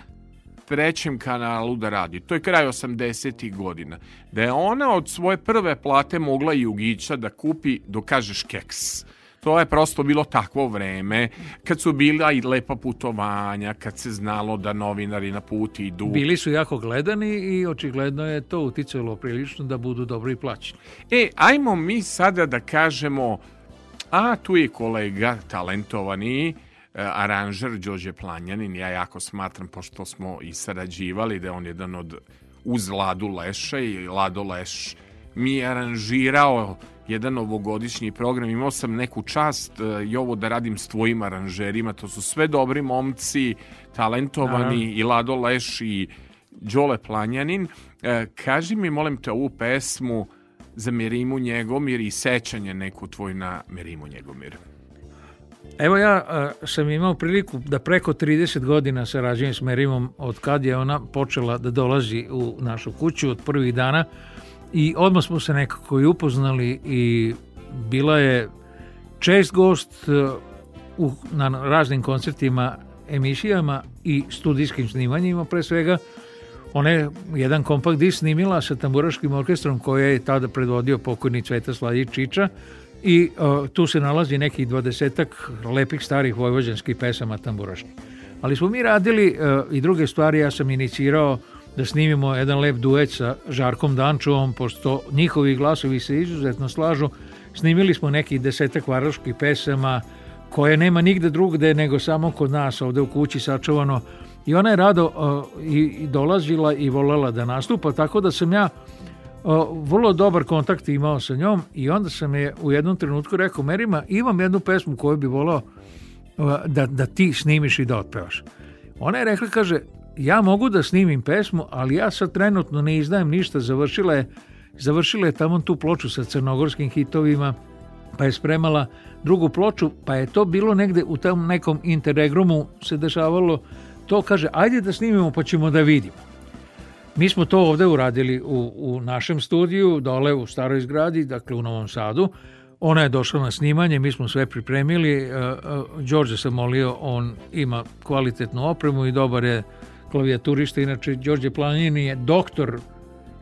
trećem kanalu da radi. To je kraj 80. godina. Da je ona od svoje prve plate mogla jugića da kupi, dokažeš, keks. To je prosto bilo takvo vreme, kad su bila i lepa putovanja, kad se znalo da novinari na put idu. Bili su jako gledani i očigledno je to uticalo prilično da budu dobro i plaćeni. E, ajmo mi sada da kažemo, a tu je kolega talentovani, e, aranžer Đorđe Planjanin, ja jako smatram, pošto smo i sarađivali, da je on jedan od uz Ladu Leša i Lado Leš mi je aranžirao jedan ovogodišnji program. Imao sam neku čast e, i ovo da radim s tvojim aranžerima. To su sve dobri momci, talentovani Aha. i Lado Leš i Đole Planjanin. E, kaži mi, molim te, ovu pesmu za Mirimu Njegomir i sećanje neku tvoj na Mirimu Njegomir. Evo ja a, e, sam imao priliku da preko 30 godina sarađujem s Merimom od kad je ona počela da dolazi u našu kuću od prvih dana i odmah smo se nekako i upoznali i bila je čest gost e, u, na raznim koncertima, emisijama i studijskim snimanjima pre svega. Ona je jedan kompakt disk snimila sa tamburaškim orkestrom koje je tada predvodio pokojni Cveta Slavić Čiča i uh, tu se nalazi nekih dvadesetak lepih starih vojvođanskih pesama tamburaških. Ali smo mi radili uh, i druge stvari, ja sam inicirao uh, da snimimo jedan lep duet sa Žarkom Dančovom, pošto njihovi glasovi se izuzetno slažu. Snimili smo neki desetak varoških pesama, koje nema nigde drugde nego samo kod nas ovde u kući sačuvano. I ona je rado uh, i dolazila i volela da nastupa, tako da sam ja uh, vrlo dobar kontakt imao sa njom i onda sam je u jednom trenutku rekao, Merima, imam jednu pesmu koju bi volao uh, da, da ti snimiš i da otpevaš. Ona je rekla, kaže, ja mogu da snimim pesmu, ali ja sad trenutno ne izdajem ništa, završila je, završila je tamo tu ploču sa crnogorskim hitovima, pa je spremala drugu ploču, pa je to bilo negde u tom nekom interregrumu se dešavalo, to kaže, ajde da snimimo pa ćemo da vidimo. Mi smo to ovde uradili u, u našem studiju, dole u staroj zgradi, dakle u Novom Sadu, ona je došla na snimanje, mi smo sve pripremili. E, e, Đorđe se molio, on ima kvalitetnu opremu i dobar je klavijaturista, inače Đorđe Planini je doktor,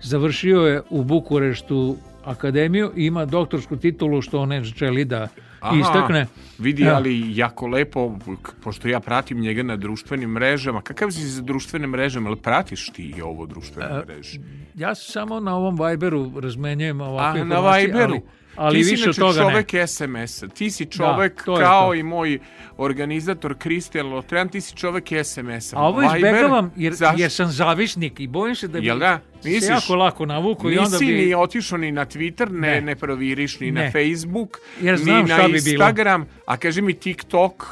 završio je u Bukureštu akademiju i ima doktorsku titulu što on ne želi da Aha, istakne. Vidi, da. ali jako lepo, pošto ja pratim njega na društvenim mrežama. Kakav si za društvene mreže? Ali pratiš ti i ovo društvene e, mreže? Ja samo na ovom Viberu razmenjujem ovakve A, na Viberu? Ali, ali ti si više od toga čovek ne. SMS-a. Ti si da, čovek da, kao i moj organizator Kristijan Lotren, ti si čovek SMS-a. A ovo izbegavam jer, zašto? jer sam zavišnik i bojim se da bi Jel da? Nisiš, se jako lako navuku i onda bi... Nisi ni otišao ni na Twitter, ne, ne, ne proviriš ni ne. na Facebook, jer znam ni na bi Instagram, bilo. a kaži mi TikTok...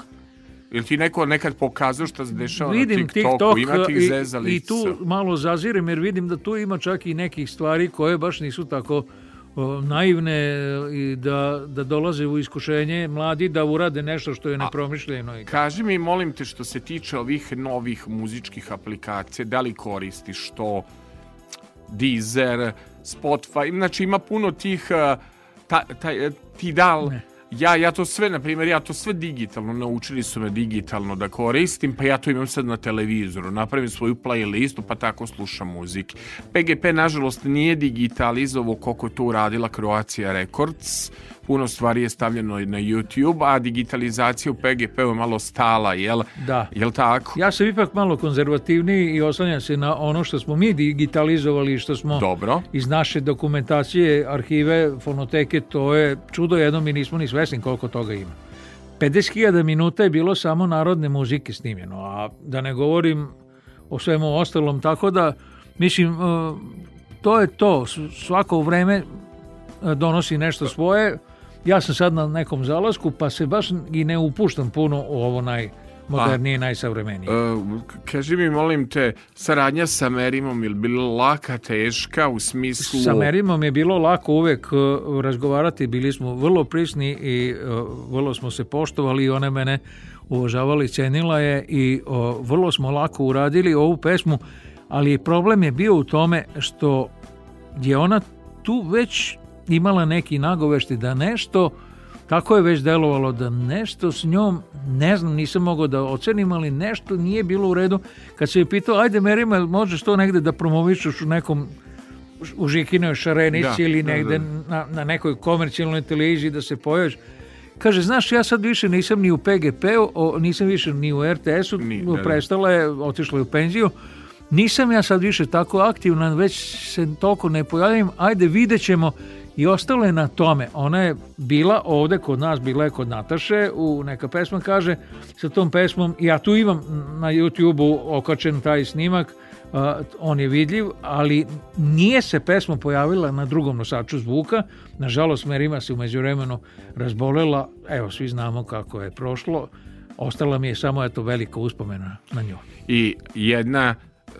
Ili ti neko nekad pokazao šta se dešava vidim na TikToku, TikTok, ima tih zezalica. I, I tu malo zazirem jer vidim da tu ima čak i nekih stvari koje baš nisu tako naivne e, i da, da dolaze u iskušenje mladi da urade nešto što je nepromišljeno. A, kaži mi, molim te, što se tiče ovih novih muzičkih aplikacija, da li koristiš to Deezer, Spotify, znači ima puno tih e, ta, ta, e, ti dal ne ja, ja to sve, na primjer, ja to sve digitalno, naučili su me digitalno da koristim, pa ja to imam sad na televizoru, napravim svoju playlistu, pa tako slušam muzik. PGP, nažalost, nije digitalizovao koliko je to uradila Croatia Records, puno stvari je stavljeno na YouTube, a digitalizacija u PGP-u je malo stala, jel? Da. Jel tako? Ja sam ipak malo konzervativniji i oslanjam se na ono što smo mi digitalizovali, što smo Dobro. iz naše dokumentacije, arhive, fonoteke, to je čudo jedno, mi nismo ni svesni koliko toga ima. 50.000 minuta je bilo samo narodne muzike snimljeno, a da ne govorim o svemu ostalom, tako da, mislim, e, to je to, svako vreme e, donosi nešto svoje, ja sam sad na nekom zalasku, pa se baš i ne upuštam puno u ovo naj, modernije i najsavremenije. Uh, kaži mi, molim te, saradnja sa Merimom je bila laka, teška u smislu... Sa Merimom je bilo lako uvek e, razgovarati, bili smo vrlo prisni i uh, vrlo smo se poštovali i ona mene uvažavala i cenila je i uh, vrlo smo lako uradili ovu pesmu, ali problem je bio u tome što je ona tu već imala neki nagovešti da nešto, tako je već delovalo, da nešto s njom, ne znam, nisam mogao da ocenim, ali nešto nije bilo u redu. Kad se je pitao, ajde Merima, možeš to negde da promovišuš u nekom u Žikinoj Šarenici da, ili negde da, da. Na, na nekoj komercijalnoj televiziji da se pojaviš. Kaže, znaš, ja sad više nisam ni u PGP-u, nisam više ni u RTS-u, da, da, prestala je, otišla je u penziju, nisam ja sad više tako aktivna, već se toliko ne pojavim, ajde vidjet ćemo i ostala je na tome. Ona je bila ovde kod nas, bila je kod Nataše, u neka pesma kaže, sa tom pesmom, ja tu imam na YouTube-u okačen taj snimak, uh, on je vidljiv, ali nije se pesma pojavila na drugom nosaču zvuka. Nažalost, Merima se umeđu vremenu razbolela, evo, svi znamo kako je prošlo, ostala mi je samo eto velika uspomena na nju. I jedna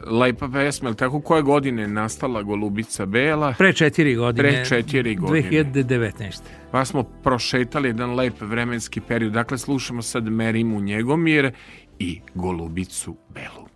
lepa pesma, ali tako koje godine je nastala Golubica Bela? Pre četiri godine. Pre četiri godine. 2019. Pa smo prošetali jedan lep vremenski period. Dakle, slušamo sad Merimu Njegomir i Golubicu Belu.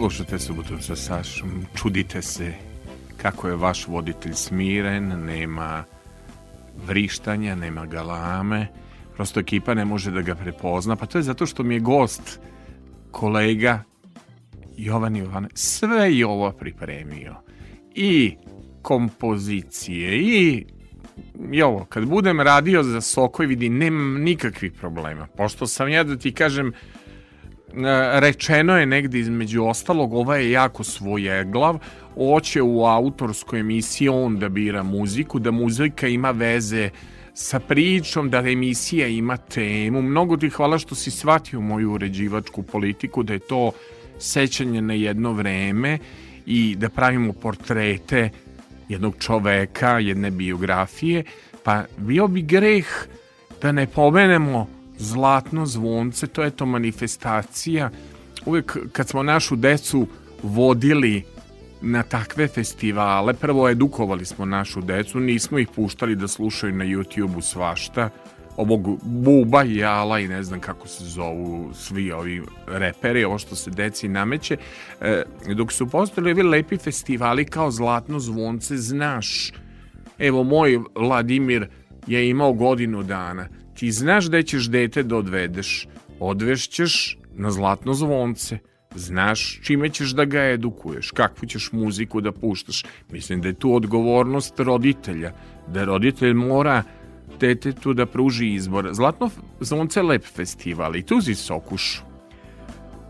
Slušajte subotu sa Sašom, čudite se kako je vaš voditelj smiren, nema vrištanja, nema galame, prosto ekipa ne može da ga prepozna, pa to je zato što mi je gost, kolega Jovan Jovan, sve je ovo pripremio. I kompozicije, i jovo, kad budem radio za Sokoj, vidi, nemam nikakvih problema. Pošto sam ja, da ti kažem, rečeno je negde između ostalog, ova je jako svojeglav, oće u autorskoj emisiji on da bira muziku, da muzika ima veze sa pričom, da emisija ima temu. Mnogo ti hvala što si shvatio moju uređivačku politiku, da je to sećanje na jedno vreme i da pravimo portrete jednog čoveka, jedne biografije, pa bio bi greh da ne pomenemo zlatno zvonce, to je to manifestacija. Uvek kad smo našu decu vodili na takve festivale, prvo edukovali smo našu decu, nismo ih puštali da slušaju na YouTube-u svašta, ovog Buba i Ala i ne znam kako se zovu svi ovi reperi, ovo što se deci nameće, e, dok su postali ovi lepi festivali kao Zlatno zvonce, znaš, evo moj Vladimir je imao godinu dana, Ti znaš da ćeš dete da odvedeš, odvešćeš na zlatno zvonce, znaš čime ćeš da ga edukuješ, kakvu ćeš muziku da puštaš. Mislim da je tu odgovornost roditelja, da roditelj mora detetu da pruži izbor. Zlatno zvonce lep festival i tu si sokušu.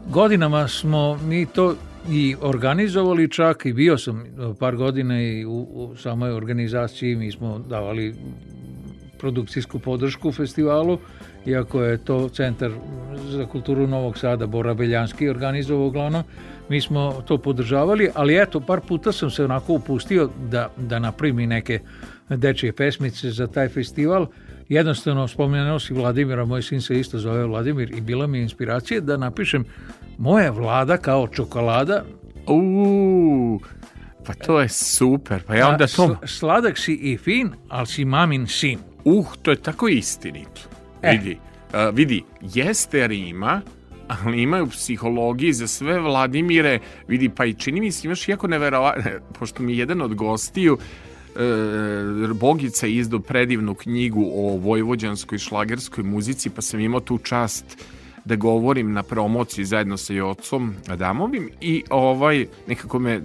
Godinama smo mi to i organizovali čak i bio sam par godina i u, u samoj organizaciji mi smo davali produkcijsku podršku festivalu, iako je to Centar za kulturu Novog Sada, Bora Beljanski, organizovao uglavnom, mi smo to podržavali, ali eto, par puta sam se onako upustio da, da naprimi neke dečije pesmice za taj festival. Jednostavno, spomenuo si Vladimira, moj sin se isto zove Vladimir i bila mi je inspiracija da napišem Moja vlada kao čokolada. Uuu, pa to je super. Pa ja onda to... Sladak si i fin, ali si mamin sin uh, to je tako istinito. E. Vidi, uh, vidi, jeste Rima, ali imaju psihologiji za sve Vladimire, vidi, pa i čini mi se imaš jako neverovatno, pošto mi jedan od gostiju, e, Bogica je izdao predivnu knjigu o vojvođanskoj šlagerskoj muzici, pa sam imao tu čast da govorim na promociji zajedno sa Jocom Adamovim i ovaj nekako me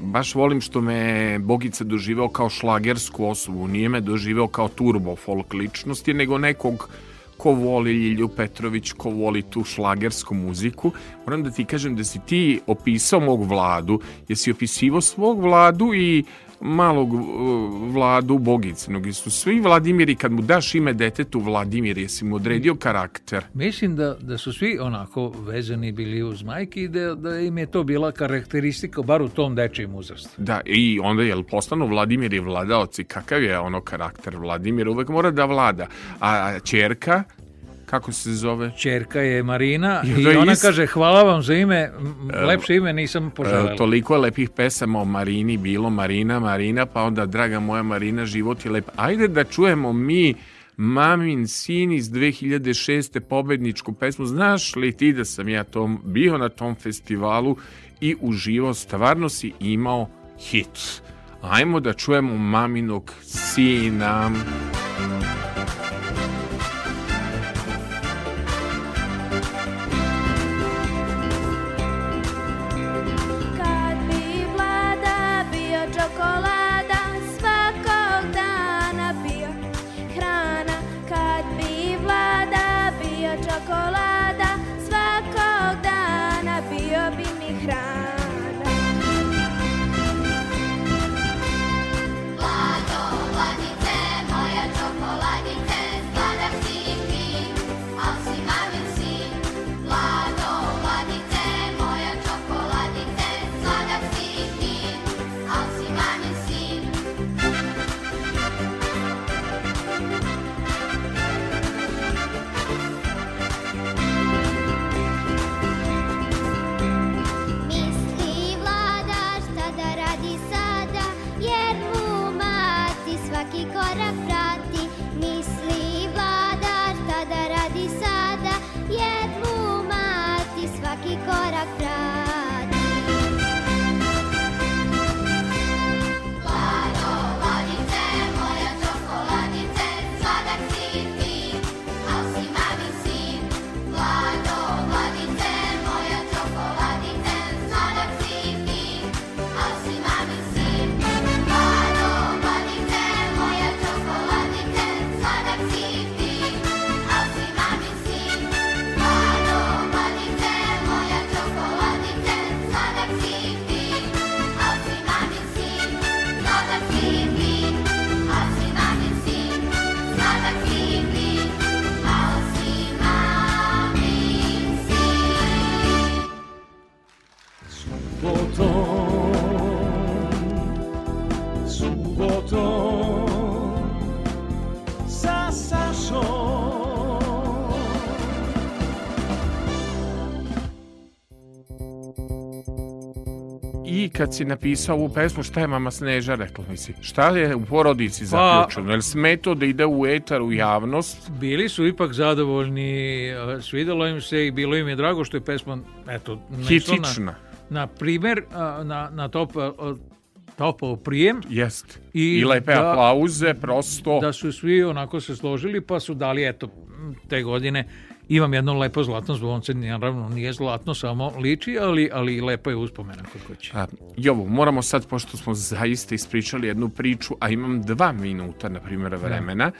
baš volim što me Bogica doživeo kao šlagersku osobu, nije me doživeo kao turbo folk ličnosti, nego nekog ko voli Ljilju Petrović, ko voli tu šlagersku muziku. Moram da ti kažem da si ti opisao mog vladu, jesi opisivo svog vladu i malog uh, vladu Bogicinog. Su svi Vladimiri, kad mu daš ime detetu Vladimir, jesi mu odredio karakter? Mislim da, da su svi onako vezani bili uz majke i da, da im je to bila karakteristika, bar u tom dečijem uzrastu. Da, i onda je postanu Vladimir i vladaoci. Kakav je ono karakter Vladimir? Uvek mora da vlada. A čerka kako se zove? Čerka je Marina i, i ona is... kaže hvala vam za ime, e, lepše ime nisam poželjela. E, toliko je lepih pesama o Marini bilo, Marina, Marina, pa onda draga moja Marina, život je lep. Ajde da čujemo mi Mamin sin iz 2006. pobedničku pesmu. Znaš li ti da sam ja tom, bio na tom festivalu i uživo stvarno si imao hit. Ajmo da čujemo maminog sina. Maminog sina. kad si napisao ovu pesmu, šta je mama Sneža rekla? Mislim, šta je u porodici pa- zaključeno? Pa, Jel smeto da ide u etar, u javnost? Bili su ipak zadovoljni, svidelo im se i bilo im je drago što je pesma, eto, Hitična. Na, na primer, na, na top topao prijem. Jest. I, I lepe da, aplauze, prosto. Da su svi onako se složili, pa su dali, eto, te godine imam jedno lepo zlatno zvonce, naravno nije zlatno, samo liči, ali, ali lepo je uspomena kod kuće. A, Jovo, moramo sad, pošto smo zaista ispričali jednu priču, a imam dva minuta, na primjer, da. vremena,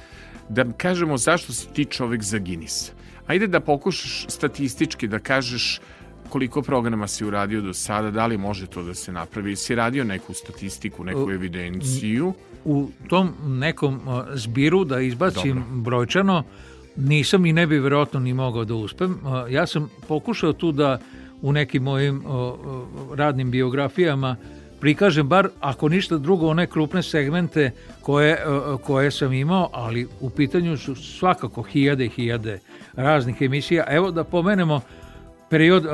da. da kažemo zašto si ti čovek za Guinness. Ajde da pokušaš statistički da kažeš koliko programa si uradio do sada, da li može to da se napravi? Si radio neku statistiku, neku evidenciju? U tom nekom zbiru, da izbacim Dobro. brojčano, nisam i ne bi verovatno ni mogao da uspem. Ja sam pokušao tu da u nekim mojim radnim biografijama prikažem bar ako ništa drugo one krupne segmente koje, koje sam imao, ali u pitanju su svakako hiljade i hiljade raznih emisija. Evo da pomenemo period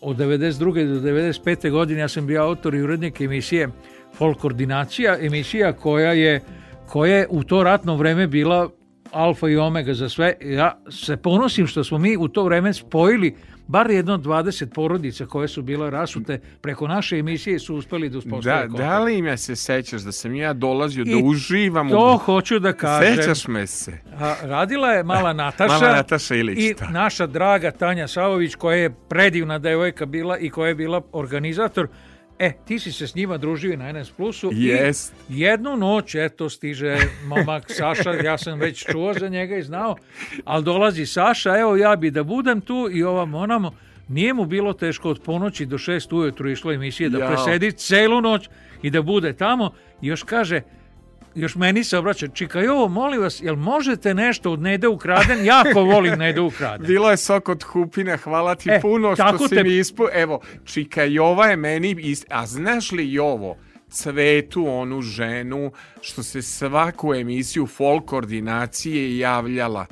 od 92. do 95. godine ja sam bio autor i urednik emisije Folk koordinacija, emisija koja je koja je u to ratno vreme bila alfa i omega za sve. Ja se ponosim što smo mi u to vreme spojili bar jedno 20 porodica koje su bile rasute preko naše emisije su uspeli da uspostave da, kontakt. Da li im ja se sećaš da sam ja dolazio I da uživam to u... hoću da kažem. Sećaš me se. A, radila je mala Nataša, mala Nataša Ilić, i da. naša draga Tanja Savović koja je predivna devojka bila i koja je bila organizator E, ti si se s njima družio na NS Plusu. Yes. I jednu noć, eto, stiže momak Saša, ja sam već čuo za njega i znao, ali dolazi Saša, evo ja bi da budem tu i ovam onamo. Nije mu bilo teško od ponoći do šest ujutru išlo emisije da presedi celu noć i da bude tamo. I još kaže, još meni se obraća, čika, jo, molim vas, jel možete nešto od Nede Ukraden? Jako volim Nede Ukraden. Bilo je sok od Hupine, hvala ti e, puno što si te... mi ispo... Evo, čika, Jova je meni... Ist... A znaš li Jovo? cvetu onu ženu što se svaku emisiju folk koordinacije javljala.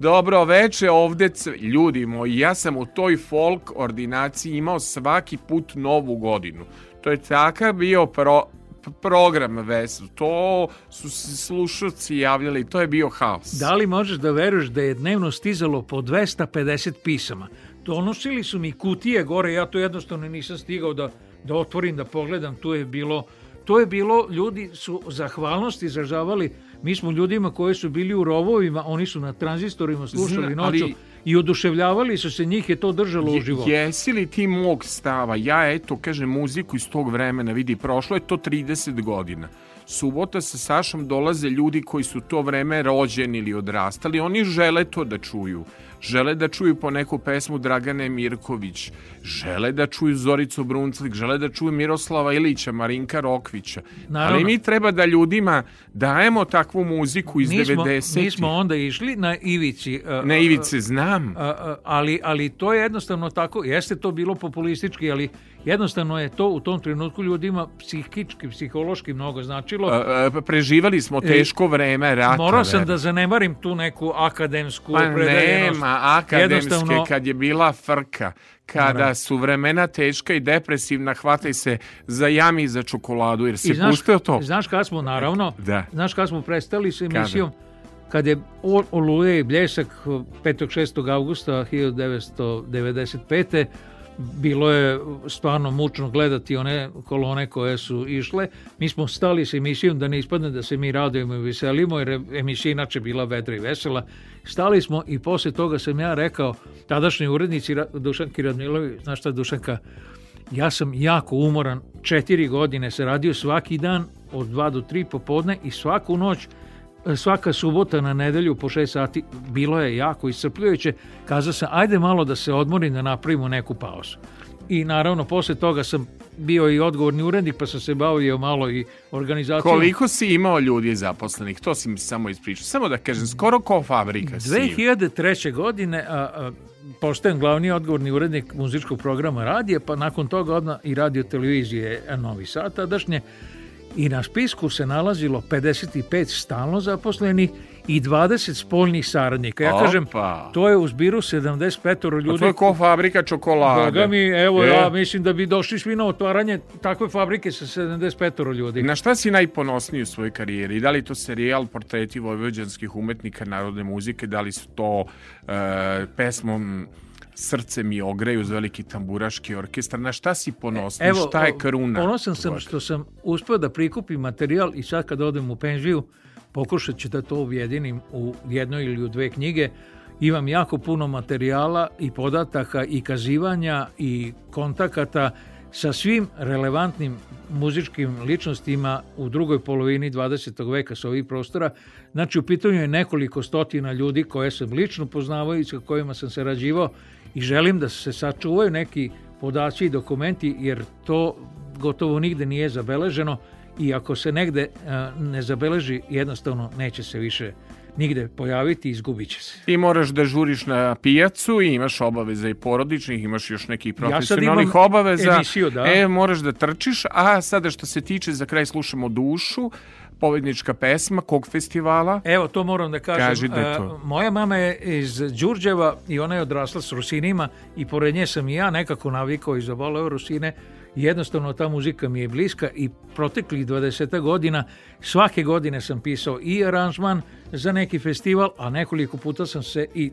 Dobro veče, ovde ljudi moji, ja sam u toj folk ordinaciji imao svaki put novu godinu. To je takav bio pro program vesu. To su se slušalci javljali i to je bio haos. Da li možeš da veruješ da je dnevno stizalo po 250 pisama? Donosili su mi kutije gore, ja to jednostavno nisam stigao da, da otvorim, da pogledam. Tu je bilo to je bilo, ljudi su zahvalnost izražavali, mi smo ljudima koji su bili u rovovima, oni su na tranzistorima slušali Zna, noću, ali i oduševljavali su se njih je to držalo u životu. Jesi li ti mog stava? Ja eto, kažem, muziku iz tog vremena, vidi, prošlo je to 30 godina. Subota sa Sašom dolaze ljudi koji su to vreme rođeni ili odrastali, oni žele to da čuju žele da čuju po neku pesmu Dragane Mirković, žele da čuju Zoricu Brunclik, žele da čuju Miroslava Ilića, Marinka Rokvića. Naravno. Ali mi treba da ljudima dajemo takvu muziku iz mi smo, 90. Mi smo onda išli na ivici. Uh, na ivici, znam. Uh, uh, ali, ali to je jednostavno tako, jeste to bilo populistički, ali jednostavno je to u tom trenutku ljudima psihički, psihološki mnogo značilo. A, pa a, preživali smo teško vreme rata. Morao sam da zanemarim tu neku akademsku pa, predajenost. Nema, na akademske kad je bila frka kada su vremena teška i depresivna, hvataj se za jami i za čokoladu, jer si I znaš, pustio to. Znaš kad smo, naravno, e, da. znaš kad smo prestali s emisijom, kada, kad je Oluje i Bljesak 5. 6. augusta 1995 bilo je stvarno mučno gledati one kolone koje su išle. Mi smo stali s emisijom da ne ispadne da se mi radujemo i veselimo, jer emisija inače bila vedra i vesela. Stali smo i posle toga sam ja rekao tadašnji urednici Dušanki Radmilovi, znaš šta Dušanka, ja sam jako umoran, četiri godine se radio svaki dan od 2 do 3 popodne i svaku noć svaka subota na nedelju po 6 sati bilo je jako iscrpljujuće. Kazao sam, ajde malo da se odmorim da napravimo neku pauzu. I naravno, posle toga sam bio i odgovorni urednik, pa sam se bavio malo i organizacijom. Koliko si imao ljudi zaposlenih? To si mi samo ispričao. Samo da kažem, skoro kao fabrika 2003. si. godine a, a, postajem glavni odgovorni urednik muzičkog programa radije, pa nakon toga odna i radio televizije Novi Sad tadašnje i na spisku se nalazilo 55 stalno zaposlenih i 20 spoljnih saradnika. Ja Opa. kažem, to je u zbiru 75 ljudi. A to je ko fabrika čokolade. Boga mi, evo, je. ja mislim da bi došli svi na otvaranje takve fabrike sa 75 ljudi. Na šta si najponosniji u svojoj karijeri? Da li to serijal portreti vojvođanskih umetnika narodne muzike? Da li su to e, pesmom srce mi ogreju uz veliki tamburaški orkestar. Na šta si ponosni? E, evo, šta je kruna? Ponosan sam što sam uspeo da prikupim materijal i sad kad odem u penziju pokušat ću da to uvjedinim u jednoj ili u dve knjige. Imam jako puno materijala i podataka i kazivanja i kontakata sa svim relevantnim muzičkim ličnostima u drugoj polovini 20. veka sa ovih prostora. Znači, u pitanju je nekoliko stotina ljudi koje sam lično poznavao i sa kojima sam se rađivao i želim da se sačuvaju neki podaci i dokumenti jer to gotovo nigde nije zabeleženo i ako se negde e, ne zabeleži jednostavno neće se više nigde pojaviti i izgubit će se. Ti moraš da žuriš na pijacu i imaš obaveze i porodičnih, imaš još nekih profesionalnih ja obaveza. Emisiju, da. E, moraš da trčiš, a sada što se tiče, za kraj slušamo dušu, pobednička pesma kog festivala? Evo, to moram da kažem. Kaži da je e, to. Moja mama je iz Đurđeva i ona je odrasla s Rusinima i pored nje sam i ja nekako navikao i zavoleo Rusine jednostavno ta muzika mi je bliska i proteklih 20 godina svake godine sam pisao i aranžman za neki festival, a nekoliko puta sam se i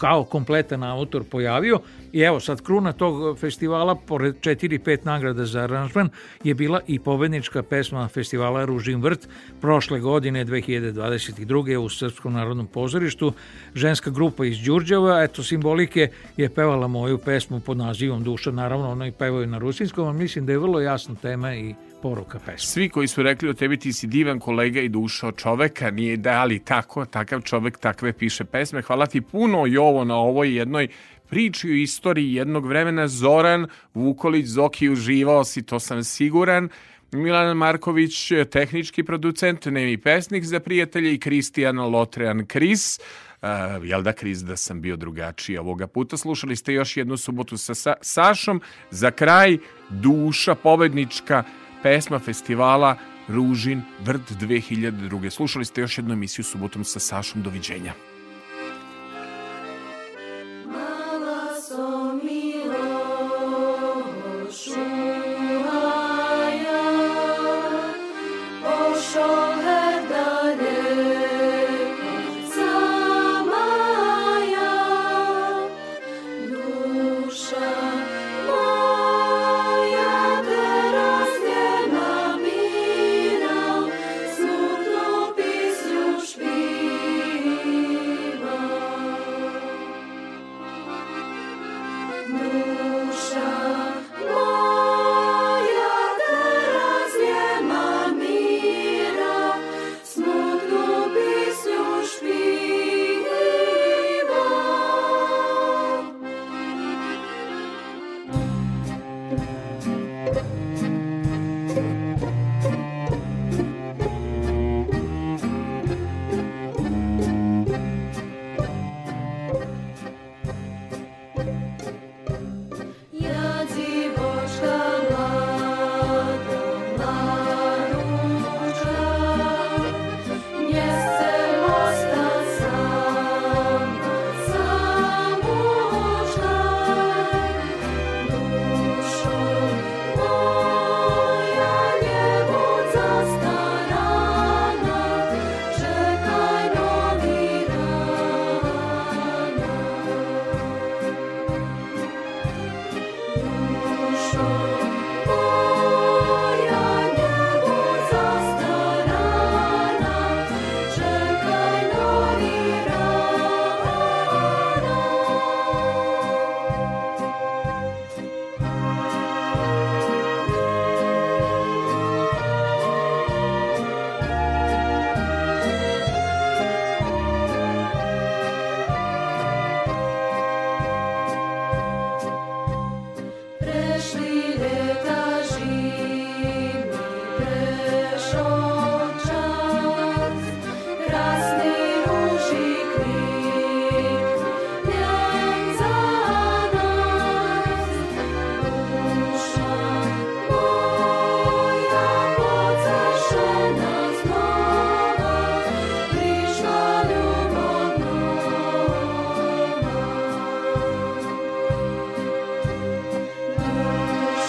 kao kompletan autor pojavio i evo sad kruna tog festivala pored 4-5 nagrada za aranžman je bila i pobednička pesma festivala Ružin vrt prošle godine 2022. u Srpskom narodnom pozorištu ženska grupa iz Đurđeva eto simbolike je pevala moju pesmu pod nazivom Duša naravno ona i pevaju na rusinskom a mislim da je vrlo jasna tema i poruka pesma. Svi koji su rekli o tebi ti si divan kolega i dušo čoveka, nije da ali tako, takav čovek takve piše pesme. Hvala ti puno Jovo na ovoj jednoj priči u istoriji jednog vremena. Zoran Vukolić, Zoki, uživao si, to sam siguran. Milan Marković, tehnički producent, nemi pesnik za prijatelje i Kristijan Lotrean Kris. Uh, jel da, Kris, da sam bio drugačiji ovoga puta. Slušali ste još jednu subotu sa, sa Sašom. Za kraj, duša pobednička, pesma festivala Ružin Vrt 2002. Slušali ste još jednu emisiju subotom sa Sašom. Doviđenja.